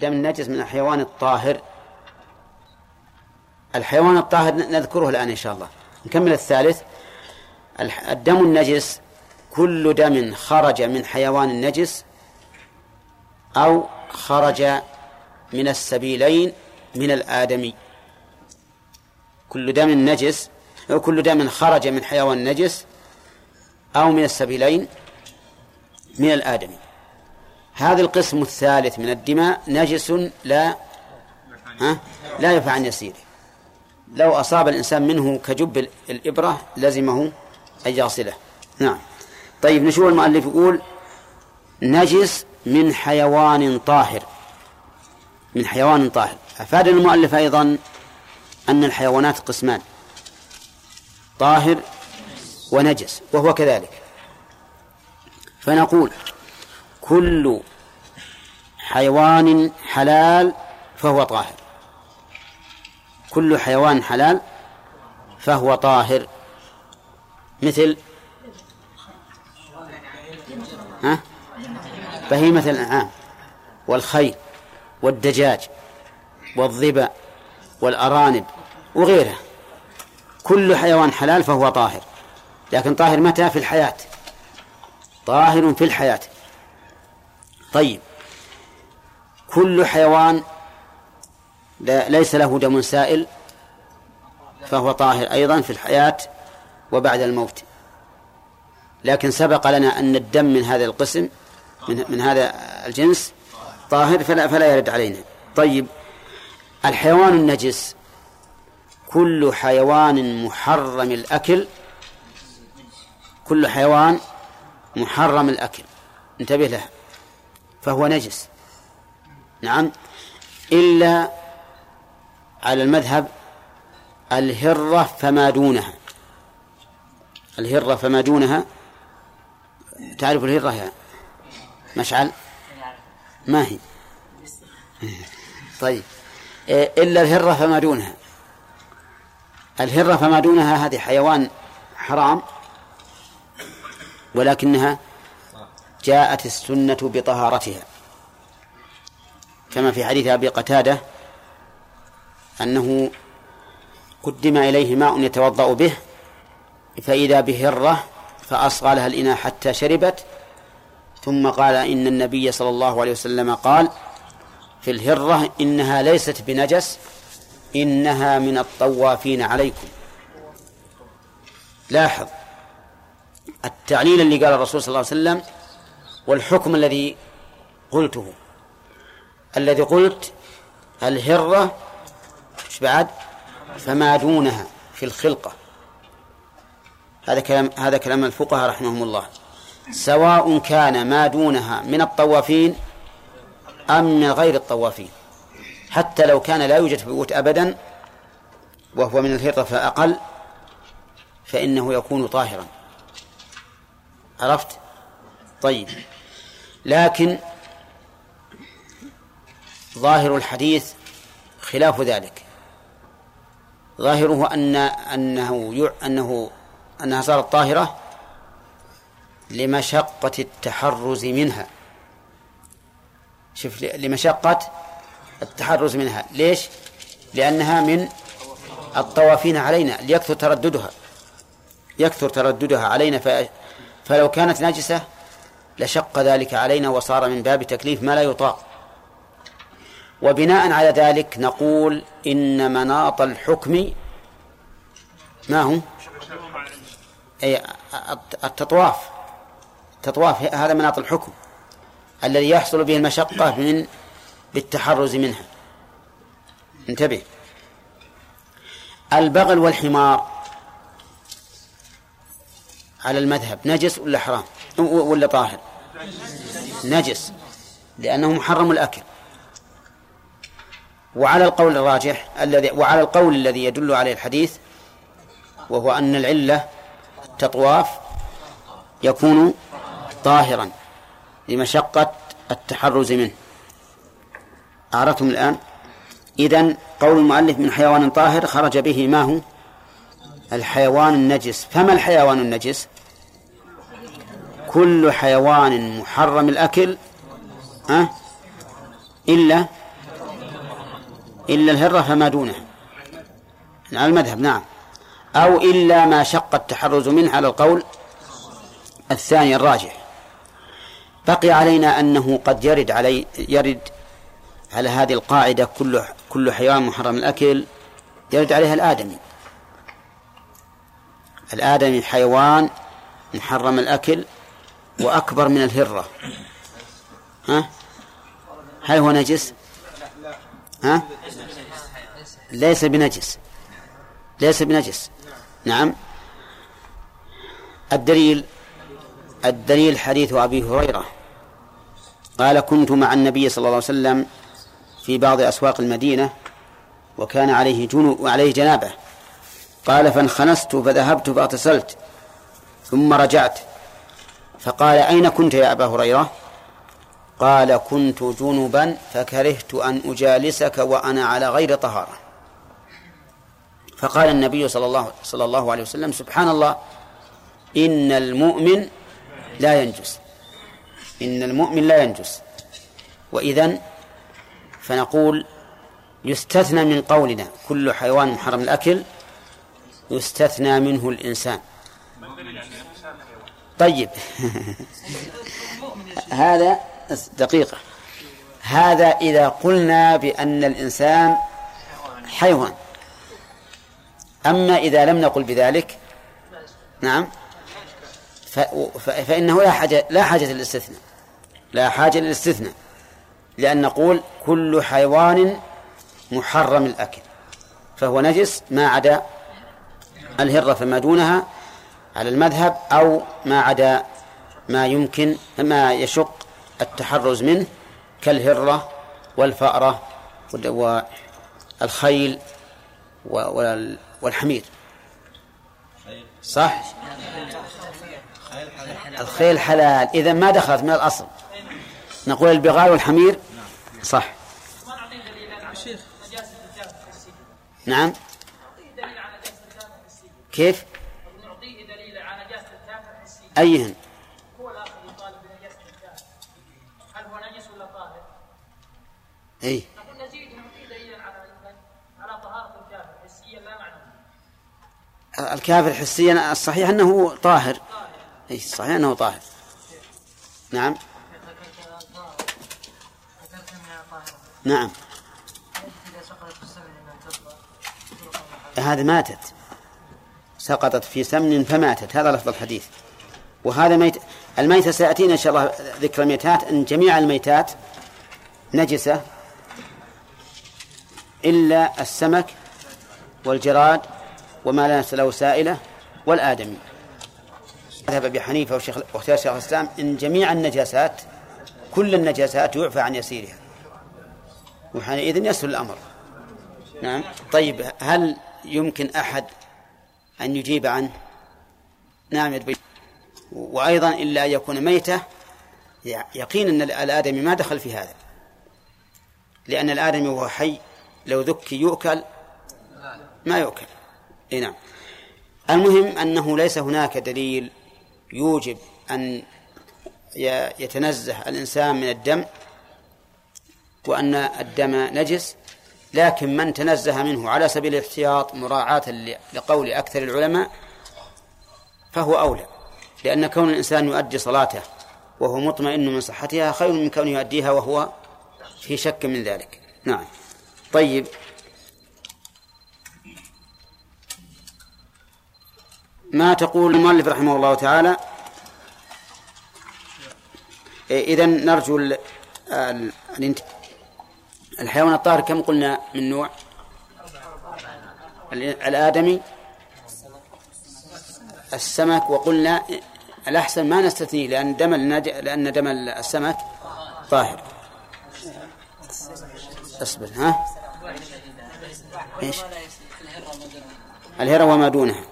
دم النجس من الحيوان الطاهر. الحيوان الطاهر نذكره الآن إن شاء الله. نكمل الثالث. الدم النجس كل دم خرج من حيوان النجس أو خرج من السبيلين من الآدمي كل دم نجس أو كل دم خرج من حيوان نجس أو من السبيلين من الآدمي هذا القسم الثالث من الدماء نجس لا ها؟ لا يرفع عن يسيره لو أصاب الإنسان منه كجب الإبرة لزمه أن يغسله. نعم. طيب نشوف المؤلف يقول نجس من حيوان طاهر. من حيوان طاهر. أفاد المؤلف أيضا أن الحيوانات قسمان. طاهر ونجس وهو كذلك. فنقول كل حيوان حلال فهو طاهر. كل حيوان حلال فهو طاهر. مثل ها؟ بهيمة الأنعام والخيل والدجاج والظبا والأرانب وغيرها. كل حيوان حلال فهو طاهر. لكن طاهر متى؟ في الحياة. طاهر في الحياة. طيب. كل حيوان ليس له دم سائل فهو طاهر أيضا في الحياة وبعد الموت. لكن سبق لنا أن الدم من هذا القسم من, من هذا الجنس طاهر فلا, فلا يرد علينا. طيب الحيوان النجس كل حيوان محرم الأكل كل حيوان محرم الأكل. انتبه له فهو نجس. نعم. إلا على المذهب الهرة فما دونها. الهرة فما دونها. تعرف الهرة يا مشعل؟ ما هي؟ طيب. إلا الهرة فما دونها. الهرة فما دونها هذه حيوان حرام ولكنها جاءت السنة بطهارتها. كما في حديث أبي قتادة أنه قدم إليه ماء يتوضأ به فإذا بهرة فأصغى لها الإناء حتى شربت ثم قال إن النبي صلى الله عليه وسلم قال في الهرة إنها ليست بنجس إنها من الطوافين عليكم. لاحظ التعليل اللي قال الرسول صلى الله عليه وسلم والحكم الذي قلته الذي قلت الهرة إيش بعد؟ فما دونها في الخلقة. هذا كلام هذا كلام الفقهاء رحمهم الله. سواء كان ما دونها من الطوافين أم من غير الطوافين. حتى لو كان لا يوجد في البيوت أبدا وهو من الهرة فأقل فإنه يكون طاهرا. عرفت؟ طيب. لكن ظاهر الحديث خلاف ذلك. ظاهره أن أنه. أنه أنها صارت طاهرة لمشقة التحرز منها. شوف لمشقة التحرز منها. ليش؟ لأنها من الطوافين علينا. ليكثر ترددها. يكثر ترددها علينا. ف... فلو كانت نجسة لشق ذلك علينا وصار من باب تكليف ما لا يطاق. وبناء على ذلك نقول إن مناط الحكم ما هو؟ أي التطواف. التطواف هذا مناط الحكم الذي يحصل به المشقة من بالتحرز منها. انتبه. البغل والحمار على المذهب نجس ولا حرام؟ ولا طاهر؟ نجس. لأنه محرم الأكل. وعلى القول الراجح الذي وعلى القول الذي يدل عليه الحديث وهو أن العلة التطواف يكون طاهرا لمشقة التحرز منه. أعرفتم الآن؟ إذن قول المؤلف من حيوان طاهر خرج به ما هو؟ الحيوان النجس. فما الحيوان النجس؟ كل حيوان محرم الأكل أه؟ إلا إلا الهرة فما دونها. على المذهب نعم. أو إلا ما شق التحرز منه على القول الثاني الراجح. بقي علينا أنه قد يرد علي يرد على هذه القاعدة كل كل حيوان محرم الأكل يرد عليها الآدمي. الآدمي حيوان محرم الأكل وأكبر من الهرة. ها؟ هل هو نجس؟ ها؟ ليس بنجس. ليس بنجس. نعم. الدليل الدليل حديث أبي هريرة. قال كنت مع النبي صلى الله عليه وسلم في بعض أسواق المدينة وكان عليه جنو وعليه جنابة. قال فانخنست فذهبت فاغتسلت ثم رجعت. فقال أين كنت يا أبا هريرة؟ قال كنت جنبا فكرهت أن أجالسك وأنا على غير طهارة. فقال النبي صلى الله صلى الله عليه وسلم سبحان الله إن المؤمن لا ينجس. إن المؤمن لا ينجس. وإذن فنقول يستثنى من قولنا كل حيوان محرم الأكل يستثنى منه الإنسان. طيب. هذا دقيقة. هذا إذا قلنا بأن الإنسان حيوان. أما إذا لم نقل بذلك نعم فإنه لا حاجة لا حاجة للاستثناء. لا حاجة للاستثناء. لأن نقول كل حيوان محرم الأكل. فهو نجس ما عدا الهرة فما دونها على المذهب أو ما عدا ما يمكن ما يشق التحرز منه كالهرة والفأرة والخيل والحمير. صح؟ الخيل حلال. إذا ما دخلت من الأصل. نقول البغال والحمير؟ صح. نعم. كيف؟ أيهن؟ هو الآخر يطالب بنجاسة الكافر هل هو نجس ولا طاهر؟ نزيد نعطيه دليلا على على طهارة الكافر حسيا لا الكافر حسيا الصحيح أنه طاهر. أي صحيح أنه طاهر. نعم. نعم. هذه ماتت. سقطت في سمن فماتت. هذا لفظ الحديث. وهذا ميت الميتة سيأتينا إن شاء الله ذكر الميتات. أن جميع الميتات نجسة. إلا السمك والجراد وما لا له سائلة والآدمي. ذهب أبي حنيفة واختيار شيخ الإسلام إن جميع النجاسات كل النجاسات يعفى عن يسيرها. وحينئذ يسهل الأمر. نعم. طيب هل يمكن أحد أن يجيب عنه؟ نعم يدبي وأيضا إلا أن يكون ميتة يقين أن الآدمي ما دخل في هذا. لأن الآدمي وهو حي لو ذكي يؤكل ما يؤكل. إيه نعم. المهم أنه ليس هناك دليل يوجب أن يتنزه الإنسان من الدم وأن الدم نجس لكن من تنزه منه على سبيل الاحتياط مراعاة لقول أكثر العلماء فهو أولى. لأن كون الإنسان يؤدي صلاته وهو مطمئن من صحتها خير من كونه يؤديها وهو في شك من ذلك. نعم. طيب. ما تقول المؤلف رحمه الله تعالى؟ إذا نرجو الحيوان الطاهر كم قلنا من نوع؟ الآدمي؟ السمك وقلنا الأحسن ما نستثنيه لأن دم لأن دم السمك طاهر. أصبر ها؟ إيش؟ الهرة وما دونها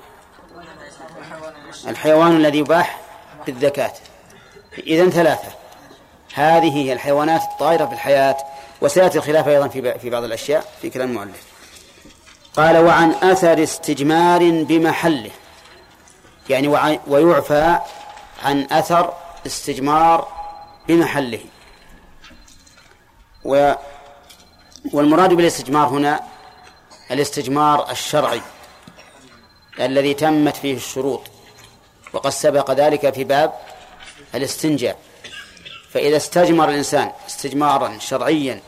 الحيوان الذي يباح بالذكاة إذن ثلاثة. هذه هي الحيوانات الطائرة في الحياة وسيأتي الخلاف أيضا في بعض الأشياء في كلام المؤلف. قال وعن أثر استجمار بمحله. يعني ويعفى عن أثر استجمار بمحله. و والمراد بالاستجمار هنا الاستجمار الشرعي الذي تمت فيه الشروط وقد سبق ذلك في باب الاستنجاء. فإذا استجمر الإنسان استجمارا شرعيا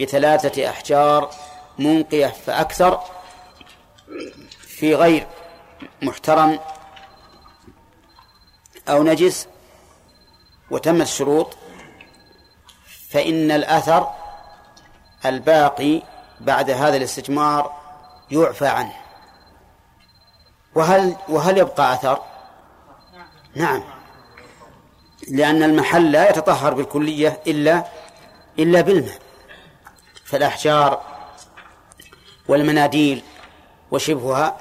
بثلاثة أحجار منقية فأكثر في غير محترم أو نجس وتمت الشروط فإن الأثر الباقي بعد هذا الاستجمار يعفى عنه. وهل وهل يبقى أثر؟ نعم. لأن المحل لا يتطهر بالكلية إلا إلا بالماء. فالأحجار والمناديل وشبهها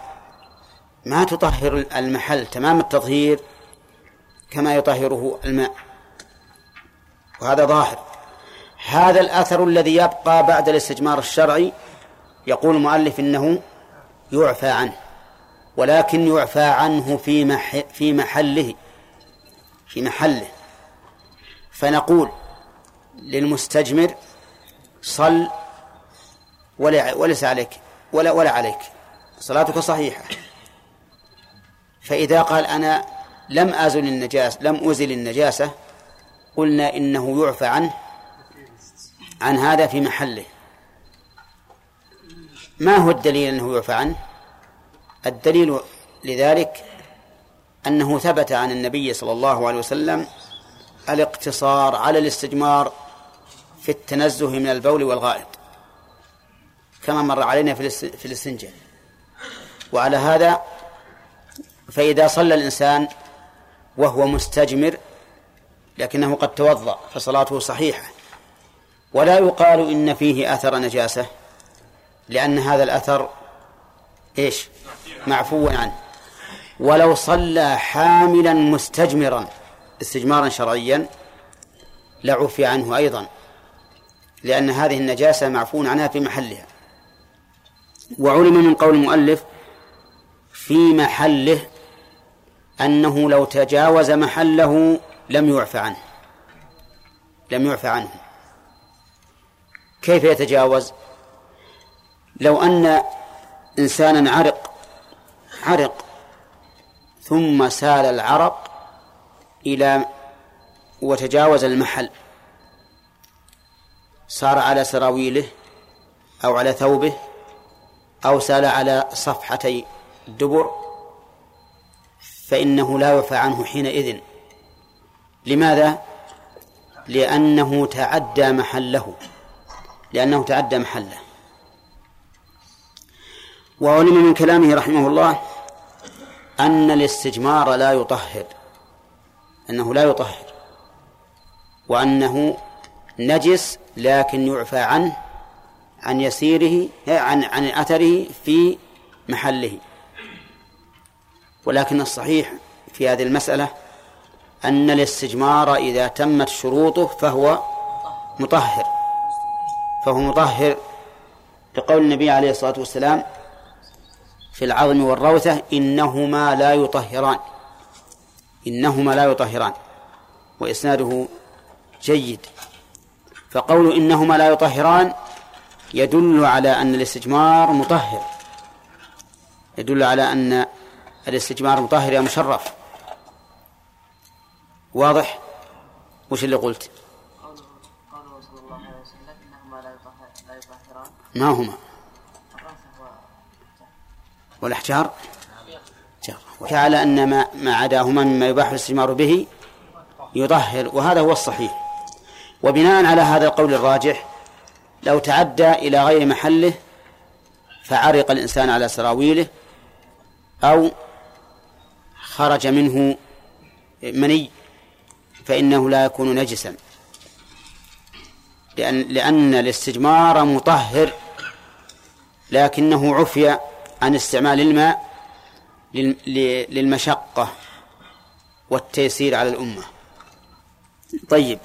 ما تطهر المحل تمام التطهير كما يطهره الماء. وهذا ظاهر. هذا الأثر الذي يبقى بعد الاستجمار الشرعي يقول المؤلف إنه يعفى عنه ولكن يعفى عنه في مح في محله في محله. فنقول للمستجمر صل ولا وليس عليك ولا ولا عليك. صلاتك صحيحة. فإذا قال أنا لم أزل النجاسة لم أزل النجاسة قلنا إنه يعفى عنه عن هذا في محله. ما هو الدليل أنه يعفى عنه؟ الدليل لذلك أنه ثبت عن النبي صلى الله عليه وسلم الاقتصار على الاستجمار في التنزه من البول والغائط كما مر علينا في الاستنجاء. وعلى هذا فإذا صلى الإنسان وهو مستجمر لكنه قد توضأ فصلاته صحيحة. ولا يقال إن فيه أثر نجاسة. لأن هذا الأثر إيش؟ معفو عنه. ولو صلى حاملا مستجمرا استجمارا شرعيا لعفي عنه أيضا. لأن هذه النجاسة معفو عنها في محلها. وعلم من قول المؤلف في محله أنه لو تجاوز محله لم يعفى عنه. لم يعفى عنه. كيف يتجاوز؟ لو أن إنسانا عرق عرق ثم سال العرق إلى وتجاوز المحل صار على سراويله أو على ثوبه أو سال على صفحتي الدبر فإنه لا يعفى عنه حينئذ لماذا؟ لأنه تعدى محله لأنه تعدى محله وعلم من كلامه رحمه الله أن الاستجمار لا يطهر أنه لا يطهر وأنه نجس لكن يعفى عنه عن يسيره عن عن أثره في محله. ولكن الصحيح في هذه المسألة أن الاستجمار إذا تمت شروطه فهو مطهر فهو مطهر لقول النبي عليه الصلاة والسلام في العظم والروثة إنهما لا يطهران. إنهما لا يطهران. وإسناده جيد. فقول إنهما لا يطهران يدل على أن الاستجمار مطهر. يدل على أن الاستجمار مطهر يا مشرف. واضح؟ وش اللي قلت؟ قوله صلى الله عليه وسلم إنهما لا يطهران ما هما والأحجار. وجعل أن ما ما عداهما مما يباح الاستجمار به يطهر وهذا هو الصحيح. وبناء على هذا القول الراجح لو تعدى إلى غير محله فعرق الإنسان على سراويله أو خرج منه مني فإنه لا يكون نجسا. لأن لأن الاستجمار مطهر لكنه عفي عن استعمال الماء للمشقة والتيسير على الأمة. طيب.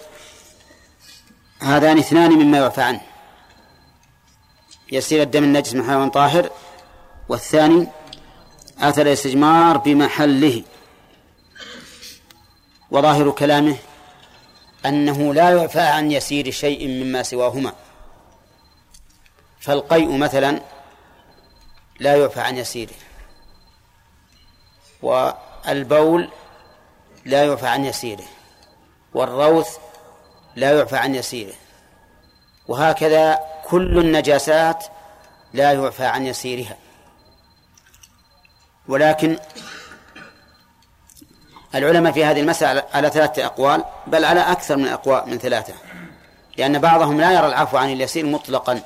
هذان اثنان مما يعفى عنه يسير الدم النجس من حيوان طاهر والثاني أثر الاستجمار بمحله. وظاهر كلامه أنه لا يعفى عن يسير شيء مما سواهما. فالقيء مثلا لا يعفى عن يسيره. والبول لا يعفى عن يسيره. والروث لا يعفى عن يسيره. وهكذا كل النجاسات لا يعفى عن يسيرها. ولكن العلماء في هذه المسألة على ثلاثة أقوال بل على أكثر من أقوال من ثلاثة. لأن بعضهم لا يرى العفو عن اليسير مطلقا.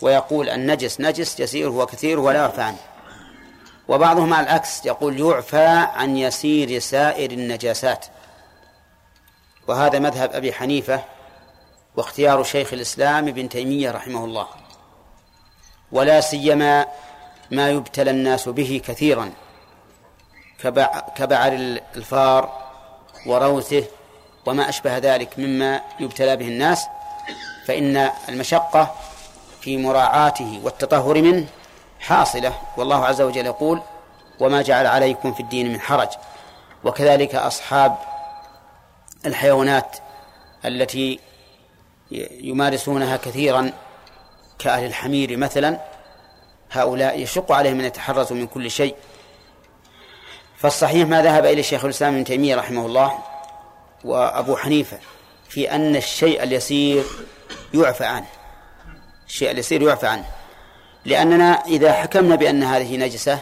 ويقول النجس نجس يسير وكثير ولا يعفى عنه وبعضهم على العكس يقول يعفى عن يسير سائر النجاسات. وهذا مذهب أبي حنيفة واختيار شيخ الإسلام ابن تيمية رحمه الله. ولا سيما ما يبتلى الناس به كثيرا كبعر الفار وروثه وما أشبه ذلك مما يبتلى به الناس. فإن المشقة في مراعاته والتطهر منه حاصلة. والله عز وجل يقول وما جعل عليكم في الدين من حرج. وكذلك أصحاب الحيوانات التي يمارسونها كثيرا كأهل الحمير مثلا هؤلاء يشق عليهم أن يتحرزوا من كل شيء. فالصحيح ما ذهب إليه شيخ الإسلام ابن تيمية رحمه الله وأبو حنيفة في أن الشيء اليسير يعفى عنه. الشيء اليسير يعفى عنه. لأننا إذا حكمنا بأن هذه نجسة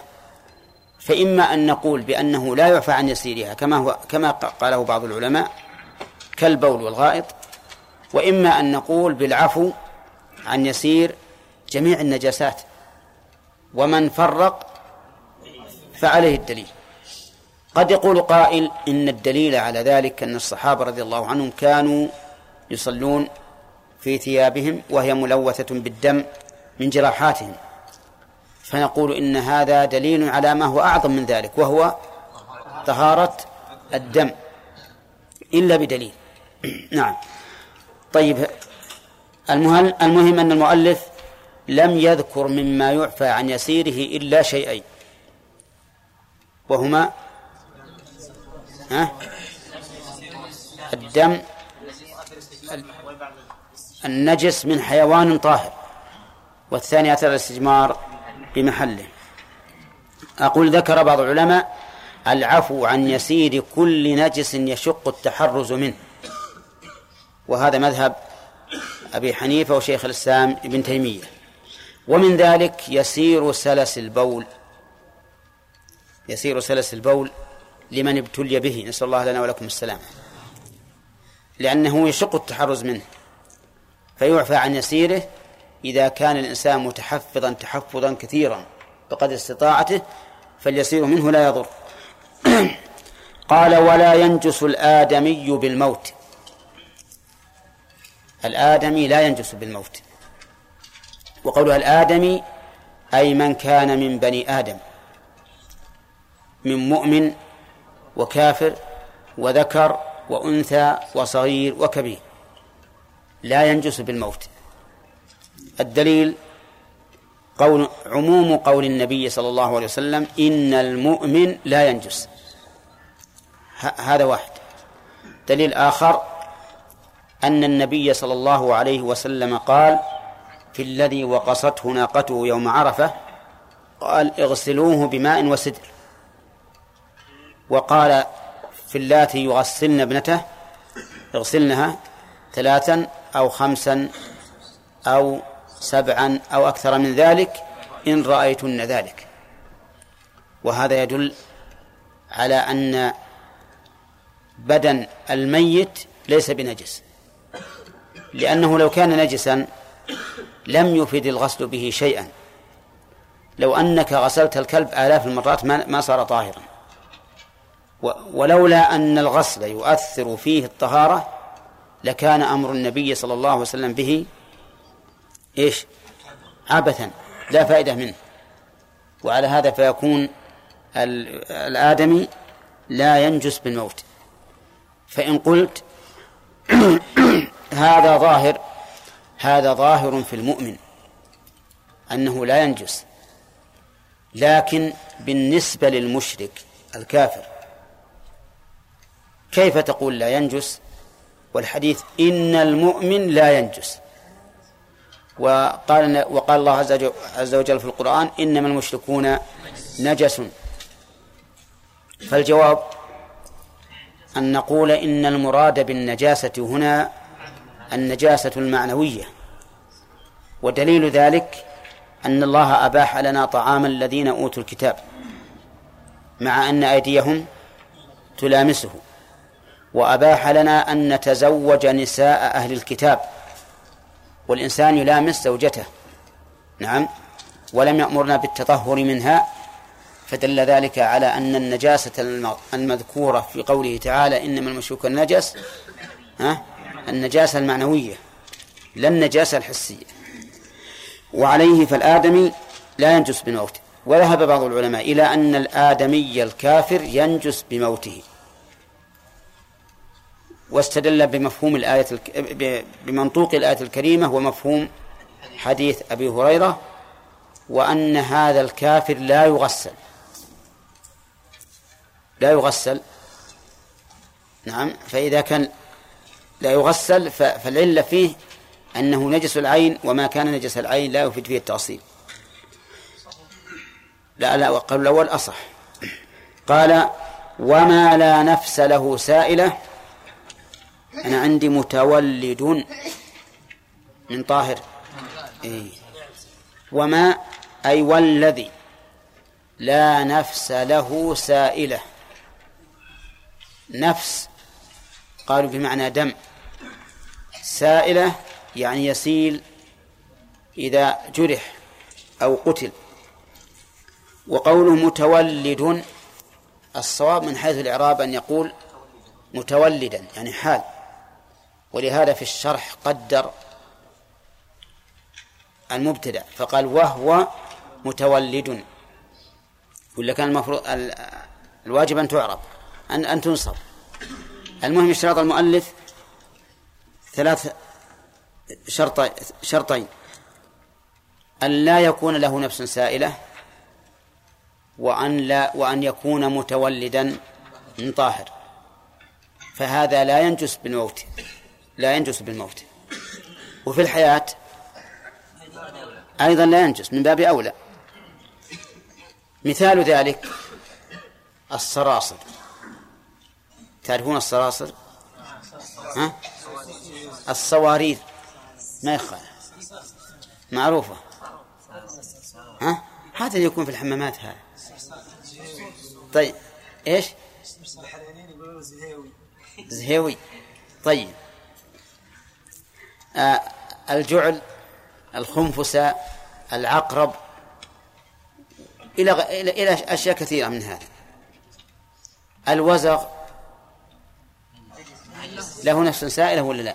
فإما أن نقول بأنه لا يعفى عن يسيرها كما هو كما قاله بعض العلماء كالبول والغائط وإما أن نقول بالعفو عن يسير جميع النجاسات ومن فرق فعليه الدليل. قد يقول قائل إن الدليل على ذلك أن الصحابة رضي الله عنهم كانوا يصلون في ثيابهم وهي ملوثة بالدم من جراحاتهم. فنقول إن هذا دليل على ما هو أعظم من ذلك وهو طهارة الدم. إلا بدليل. نعم. طيب المهم, المهم أن المؤلف لم يذكر مما يعفى عن يسيره إلا شيئين. وهما الدم النجس من حيوان طاهر والثاني أثر الاستجمار بمحله. أقول ذكر بعض العلماء العفو عن يسير كل نجس يشق التحرز منه. وهذا مذهب أبي حنيفة وشيخ الإسلام ابن تيمية. ومن ذلك يسير سلس البول. يسير سلس البول لمن ابتلي به. نسأل الله لنا ولكم السلام لأنه يشق التحرز منه. فيعفى عن يسيره إذا كان الإنسان متحفظا تحفظا كثيرا بقدر استطاعته فاليسير منه لا يضر. قال ولا ينجس الآدمي بالموت. الآدمي لا ينجس بالموت. وقولها الآدمي أي من كان من بني آدم من مؤمن وكافر وذكر وأنثى وصغير وكبير. لا ينجس بالموت. الدليل قول عموم قول النبي صلى الله عليه وسلم إن المؤمن لا ينجس. هذا واحد. دليل آخر أن النبي صلى الله عليه وسلم قال في الذي وقصته ناقته يوم عرفة قال اغسلوه بماء وسدر وقال في اللاتي يغسلن ابنته اغسلنها ثلاثا أو خمسا أو سبعا أو أكثر من ذلك إن رأيتن ذلك. وهذا يدل على أن بدن الميت ليس بنجس لأنه لو كان نجسا لم يفد الغسل به شيئا. لو أنك غسلت الكلب آلاف المرات ما صار طاهرا. ولولا أن الغسل يؤثر فيه الطهارة لكان أمر النبي صلى الله عليه وسلم به إيش؟ عبثا لا فائدة منه. وعلى هذا فيكون الآدمي لا ينجس بالموت. فإن قلت هذا ظاهر هذا ظاهر في المؤمن أنه لا ينجس. لكن بالنسبة للمشرك الكافر كيف تقول لا ينجس؟ والحديث إن المؤمن لا ينجس. وقال وقال الله عز وجل في القرآن إنما المشركون نجس. فالجواب أن نقول إن المراد بالنجاسة هنا النجاسة المعنوية. ودليل ذلك أن الله أباح لنا طعام الذين أوتوا الكتاب مع أن أيديهم تلامسه. وأباح لنا أن نتزوج نساء أهل الكتاب. والإنسان يلامس زوجته. نعم. ولم يأمرنا بالتطهر منها فدل ذلك على أن النجاسة المذكورة في قوله تعالى إنما المشروك النجس ها؟ النجاسة المعنوية لا النجاسة الحسية. وعليه فالآدمي لا ينجس بموته. وذهب بعض العلماء إلى أن الآدمي الكافر ينجس بموته. واستدل بمفهوم الآية بمنطوق الآية الكريمة ومفهوم حديث أبي هريرة وأن هذا الكافر لا يغسل. لا يغسل. نعم. فإذا كان لا يغسل فالعلة فيه أنه نجس العين وما كان نجس العين لا يفيد فيه التأصيل لا لا قال الأول أصح. قال وما لا نفس له سائلة أنا عندي متولد من طاهر. إيه. وما أي والذي لا نفس له سائلة. نفس قالوا بمعنى دم. سائلة يعني يسيل إذا جرح أو قتل. وقوله متولد الصواب من حيث الإعراب أن يقول متولدا يعني حال. ولهذا في الشرح قدر المبتدأ فقال وهو متولد. ولا كان المفروض الواجب أن تعرب أن أن تنصب. المهم اشتراط المؤلف ثلاث شرط شرطين. أن لا يكون له نفس سائلة وأن لا وأن يكون متولدا من طاهر. فهذا لا ينجس بالموت لا ينجس بالموت. وفي الحياة أيضا لا ينجس من باب أولى. مثال ذلك الصراصر تعرفون الصراصر ها؟ الصوارير ما يخالف معروفة. ها؟ هذا يكون في الحمامات هذا. طيب إيش؟ زهيوي. طيب. الجعل الخنفسة العقرب إلى إلى أشياء كثيرة من هذا الوزغ له نفس سائلة ولا لا؟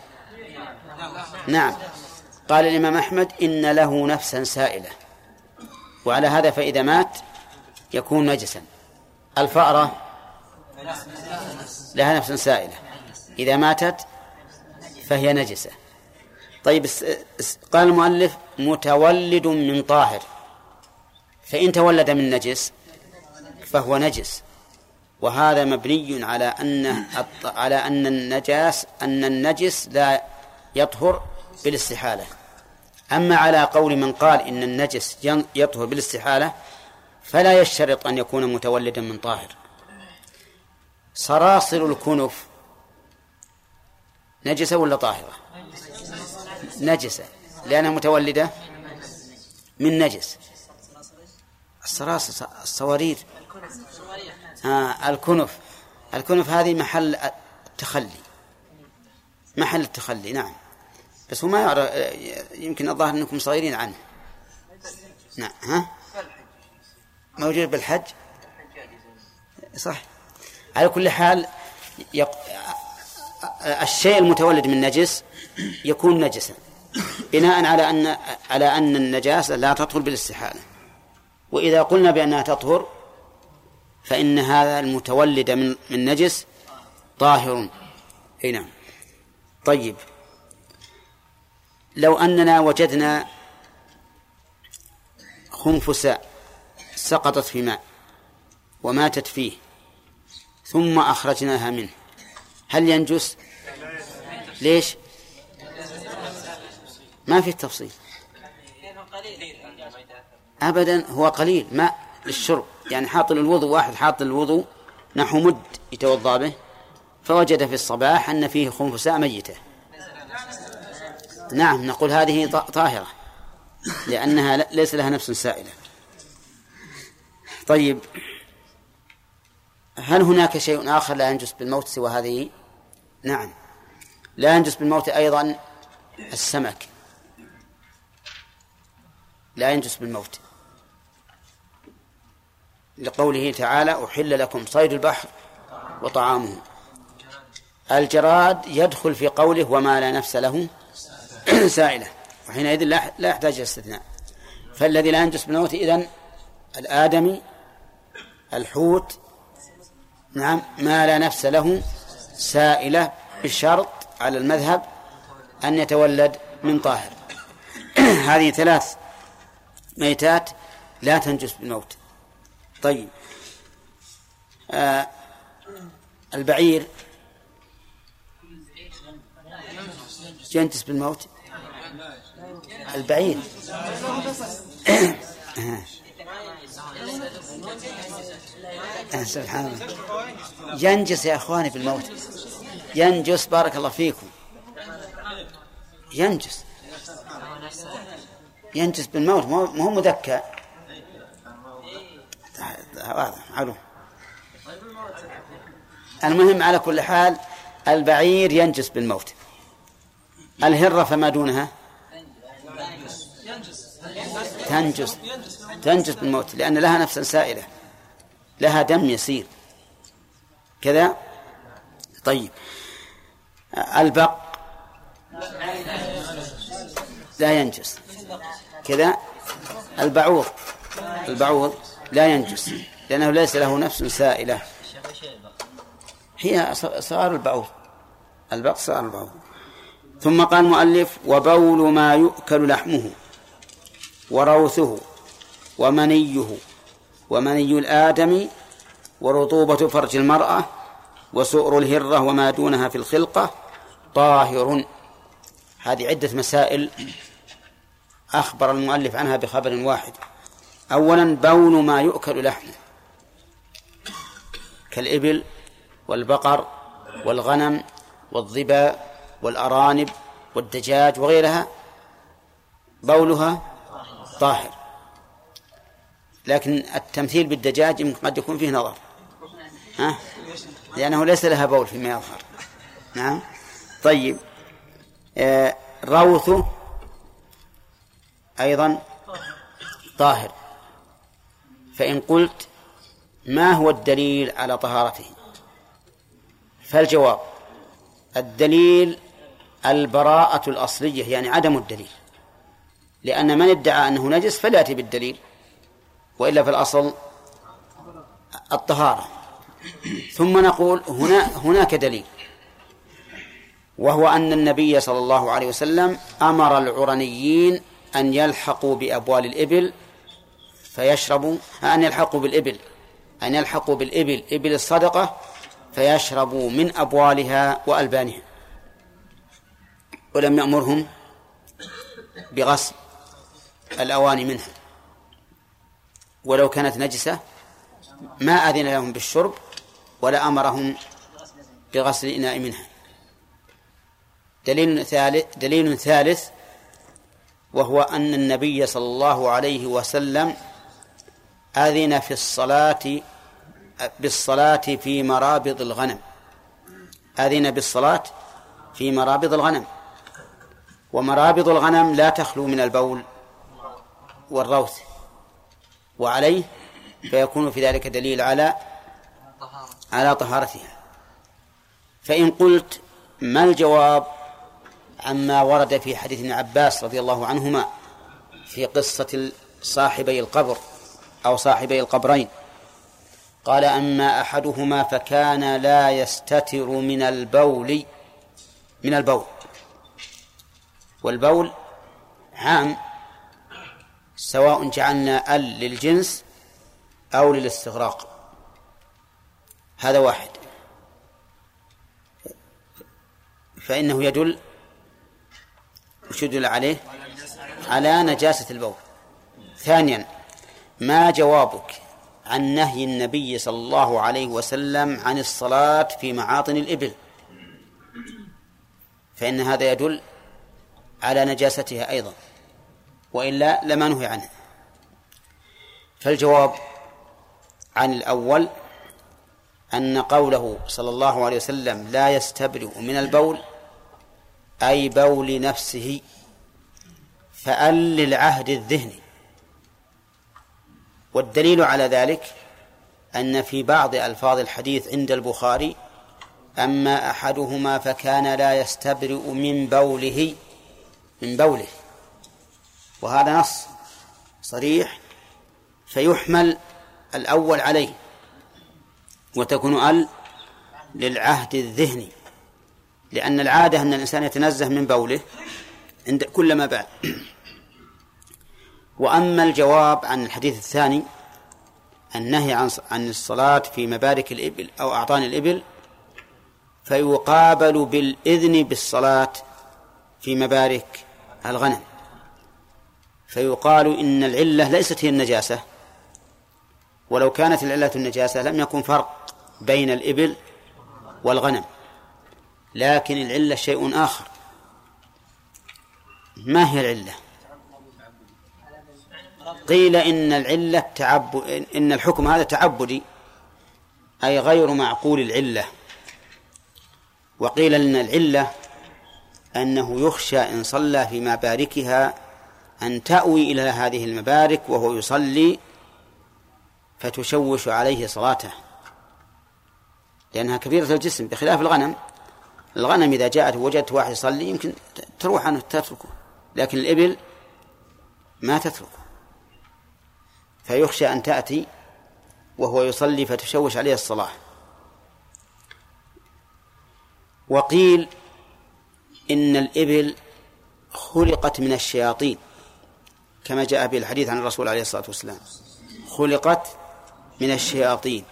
نعم. قال الإمام أحمد إن له نفسا سائلة. وعلى هذا فإذا مات يكون نجسا. الفأرة لها نفس سائلة. إذا ماتت فهي نجسة. طيب قال المؤلف متولد من طاهر. فإن تولد من نجس فهو نجس. وهذا مبني على أن على أن النجاس أن النجس لا يطهر بالاستحالة. أما على قول من قال إن النجس يطهر بالاستحالة فلا يشترط أن يكون متولدا من طاهر. صراصر الكنف نجسة ولا طاهرة؟ نجسة. لأنها متولدة من نجس. الصراصر الصوارير آه الكنف. الكنف هذه محل التخلي. محل التخلي نعم. بس هو ما يعرف يمكن الظاهر أنكم صغيرين عنه. نعم ها؟ موجود بالحج؟ صح. على كل حال يق... الشيء المتولد من نجس يكون نجسا. بناء على أن على أن النجاسة لا تطهر بالاستحالة. وإذا قلنا بأنها تطهر فإن هذا المتولد من من نجس طاهر. أي نعم. طيب. لو أننا وجدنا خنفساء سقطت في ماء وماتت فيه ثم أخرجناها منه هل ينجس؟ ليش؟ ما في تفصيل. أبدا هو قليل ماء للشرب. يعني حاط الوضوء واحد حاط الوضوء نحو مد يتوضأ به فوجد في الصباح أن فيه خنفساء ميتة. نعم نقول هذه طاهرة لأنها ليس لها نفس سائلة. طيب هل هناك شيء آخر لا ينجس بالموت سوى هذه؟ نعم. لا ينجس بالموت أيضا السمك. لا ينجس بالموت. لقوله تعالى أحل لكم صيد البحر وطعامه. الجراد يدخل في قوله وما لا نفس له سائلة. وحينئذ لا يحتاج إلى استثناء. فالذي لا ينجس بالموت إذن الآدمي الحوت نعم ما لا نفس له سائلة بشرط على المذهب أن يتولد من طاهر. هذه ثلاث ميتات لا تنجس بالموت. طيب. آه البعير ينجس بالموت؟ البعير. سبحان الله. ينجس يا إخواني بالموت ينجس بارك الله فيكم. ينجس. ينجس بالموت ما هو مذكى. المهم على كل حال البعير ينجس بالموت. الهرة فما دونها؟ تنجس. تنجس بالموت لأن لها نفسا سائلة. لها دم يسير. كذا؟ طيب. البق لا ينجس. كذا البعوض. البعوض لا ينجس لأنه ليس له نفس سائلة. هي صغار البعوض. البق صغار البعوض. ثم قال المؤلف وبول ما يؤكل لحمه وروثه ومنيه ومني الآدم ورطوبة فرج المرأة وسؤر الهرة وما دونها في الخلقة طاهر. هذه عدة مسائل أخبر المؤلف عنها بخبر واحد. أولا بول ما يؤكل لحمه. كالإبل والبقر والغنم والظبا والأرانب والدجاج وغيرها بولها طاهر. لكن التمثيل بالدجاج قد يكون فيه نظر. ها؟ لأنه ليس لها بول فيما يظهر. نعم طيب. آه روثه أيضا طاهر. فإن قلت ما هو الدليل على طهارته؟ فالجواب الدليل البراءة الأصلية يعني عدم الدليل. لأن من ادعى أنه نجس فليأتي بالدليل وإلا في الأصل الطهارة. ثم نقول هنا هناك دليل وهو أن النبي صلى الله عليه وسلم أمر العرنيين أن يلحقوا بأبوال الإبل فيشربوا أن يلحقوا بالإبل أن يلحقوا بالإبل إبل الصدقة فيشربوا من أبوالها وألبانها. ولم يأمرهم بغسل الأواني منها. ولو كانت نجسة ما أذن لهم بالشرب ولا أمرهم بغسل الإناء منها. دليل ثالث دليل ثالث وهو أن النبي صلى الله عليه وسلم أذن في الصلاة بالصلاة في مرابض الغنم. أذن بالصلاة في مرابض الغنم. ومرابض الغنم لا تخلو من البول والروث. وعليه فيكون في ذلك دليل على على طهارتها. فإن قلت ما الجواب؟ عما ورد في حديث ابن عباس رضي الله عنهما في قصة صاحبي القبر أو صاحبي القبرين قال أما أحدهما فكان لا يستتر من البول من البول. والبول عام سواء جعلنا أل للجنس أو للاستغراق. هذا واحد. فإنه يدل وش يدل عليه؟ على نجاسة البول. ثانيا ما جوابك عن نهي النبي صلى الله عليه وسلم عن الصلاة في معاطن الإبل؟ فإن هذا يدل على نجاستها أيضا وإلا لما نهي عنه. فالجواب عن الأول أن قوله صلى الله عليه وسلم لا يستبرئ من البول أي بول نفسه فأل للعهد الذهني والدليل على ذلك أن في بعض ألفاظ الحديث عند البخاري أما أحدهما فكان لا يستبرئ من بوله من بوله. وهذا نص صريح فيحمل الأول عليه وتكون أل للعهد الذهني. لأن العادة أن الإنسان يتنزه من بوله عند كل ما بعد. وأما الجواب عن الحديث الثاني النهي عن عن الصلاة في مبارك الإبل أو أعطان الإبل فيقابل بالإذن بالصلاة في مبارك الغنم. فيقال إن العلة ليست هي النجاسة. ولو كانت العلة النجاسة لم يكن فرق بين الإبل والغنم. لكن العلة شيء آخر. ما هي العلة؟ قيل إن العلة تعبد إن الحكم هذا تعبدي أي غير معقول العلة. وقيل إن العلة أنه يخشى إن صلى في مباركها أن تأوي إلى هذه المبارك وهو يصلي فتشوش عليه صلاته. لأنها كبيرة الجسم بخلاف الغنم. الغنم إذا جاءت وجدت واحد يصلي يمكن تروح عنه تتركه لكن الإبل ما تتركه. فيخشى أن تأتي وهو يصلي فتشوش عليه الصلاة. وقيل إن الإبل خلقت من الشياطين كما جاء به الحديث عن الرسول عليه الصلاة والسلام. خلقت من الشياطين.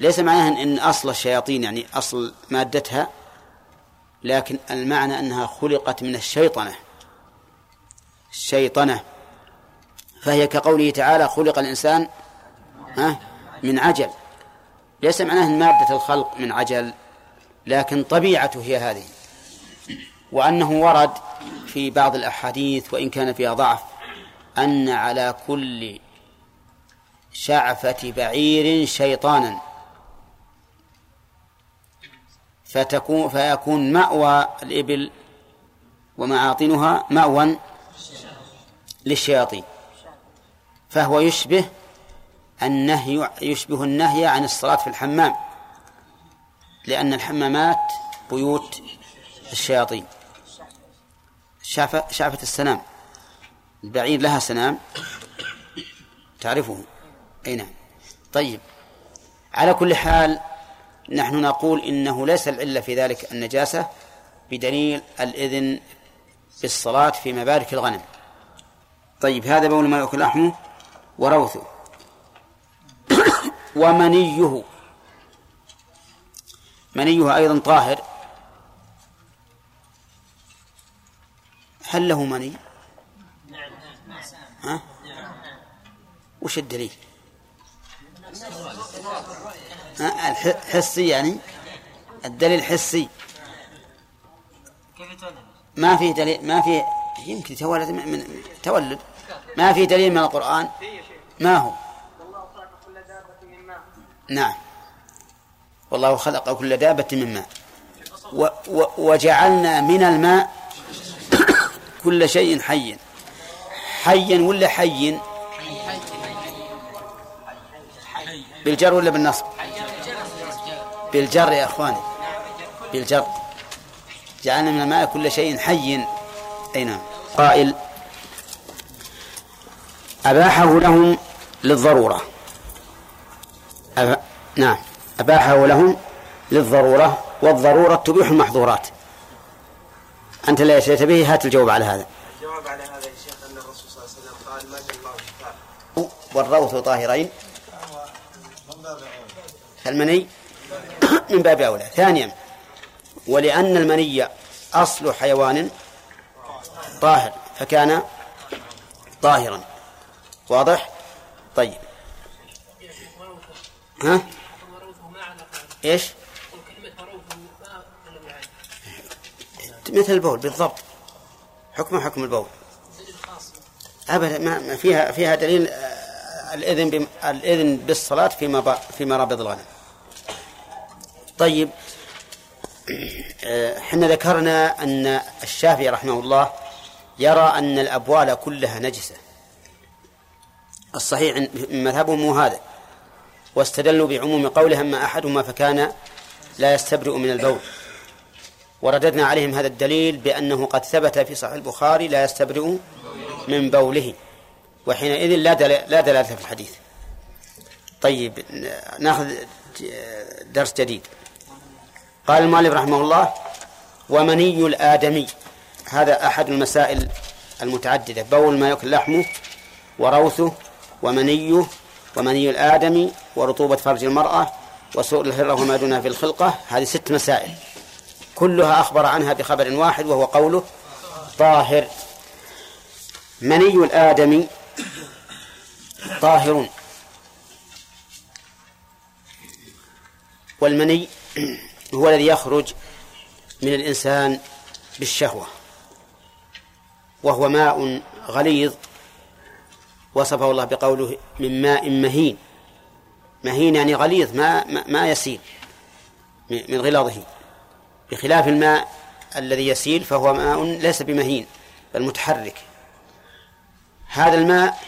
ليس معناها إن أصل الشياطين يعني أصل مادتها لكن المعنى أنها خلقت من الشيطنة. الشيطنة. فهي كقوله تعالى خلق الإنسان ها من عجل. ليس معناه مادة الخلق من عجل لكن طبيعته هي هذه. وأنه ورد في بعض الأحاديث وإن كان فيها ضعف أن على كل شعفة بعير شيطانا. فتكون فيكون مأوى الإبل ومعاطنها مأوى للشياطين. فهو يشبه النهي يشبه النهي عن الصلاة في الحمام لأن الحمامات بيوت الشياطين. شعفة, شعفة السنام. البعير لها سنام. تعرفه. أي نعم. طيب. على كل حال نحن نقول إنه ليس العلة في ذلك النجاسة بدليل الإذن بالصلاة في مبارك الغنم طيب هذا بول ما يأكل لحمه وروثه ومنيه منيه أيضا طاهر هل له مني؟ ها؟ وش الدليل؟ الحسي يعني الدليل حسي. ما في دليل ما في يمكن تولد من تولد. ما في دليل من القرآن. ما هو؟ نعم. والله خلق كل دابة من ماء. و و وجعلنا من الماء كل شيء حي حيا ولا حي بالجر ولا بالنصب؟ بالجر يا إخواني. بالجر. جعلنا من الماء كل شيء حي. أي نعم. قائل أباحه لهم للضرورة. أب... نعم. أباحه لهم للضرورة والضرورة تبيح المحظورات. أنت لا شئت به هات الجواب على هذا. الجواب على هذا يا شيخ أن الرسول صلى الله عليه وسلم قال ما جل الله والروث طاهرين. فالمني من باب أولى. ثانيا ولأن المني أصل حيوان طاهر فكان طاهرا. واضح؟ طيب. ها؟ إيش؟ مثل البول بالضبط. حكم حكم البول. ابدا ما فيها فيها دليل آه، الإذن الإذن بالصلاة فيما في مرابض الغنم طيب إحنا آه، ذكرنا أن الشافعي رحمه الله يرى أن الأبوال كلها نجسة. الصحيح مذهبهم هو هذا. واستدلوا بعموم قوله أما أحدهما فكان لا يستبرئ من البول. ورددنا عليهم هذا الدليل بأنه قد ثبت في صحيح البخاري لا يستبرئ من بوله. وحينئذ لا لا دلالة في الحديث. طيب ناخذ درس جديد. قال المؤلف رحمه الله ومني الآدمي. هذا أحد المسائل المتعددة. بول ما يأكل لحمه وروثه ومنيه ومني الآدمي ورطوبة فرج المرأة وسوء الهرة وما دونها في الخلقة. هذه ست مسائل. كلها أخبر عنها بخبر واحد وهو قوله طاهر. مني الآدمي طاهر. والمني هو الذي يخرج من الإنسان بالشهوة. وهو ماء غليظ وصفه الله بقوله من ماء مهين. مهين يعني غليظ ما ما يسيل من غلاظه. بخلاف الماء الذي يسيل فهو ماء ليس بمهين بل متحرك. هذا الماء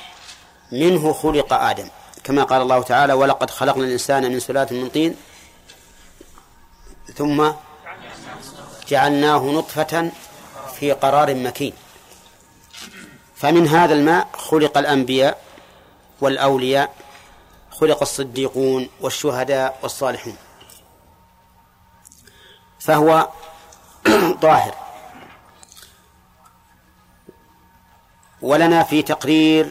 منه خلق آدم كما قال الله تعالى ولقد خلقنا الإنسان من سلالة من طين ثم جعلناه نطفة في قرار مكين. فمن هذا الماء خلق الأنبياء والأولياء خلق الصديقون والشهداء والصالحون. فهو طاهر. ولنا في تقرير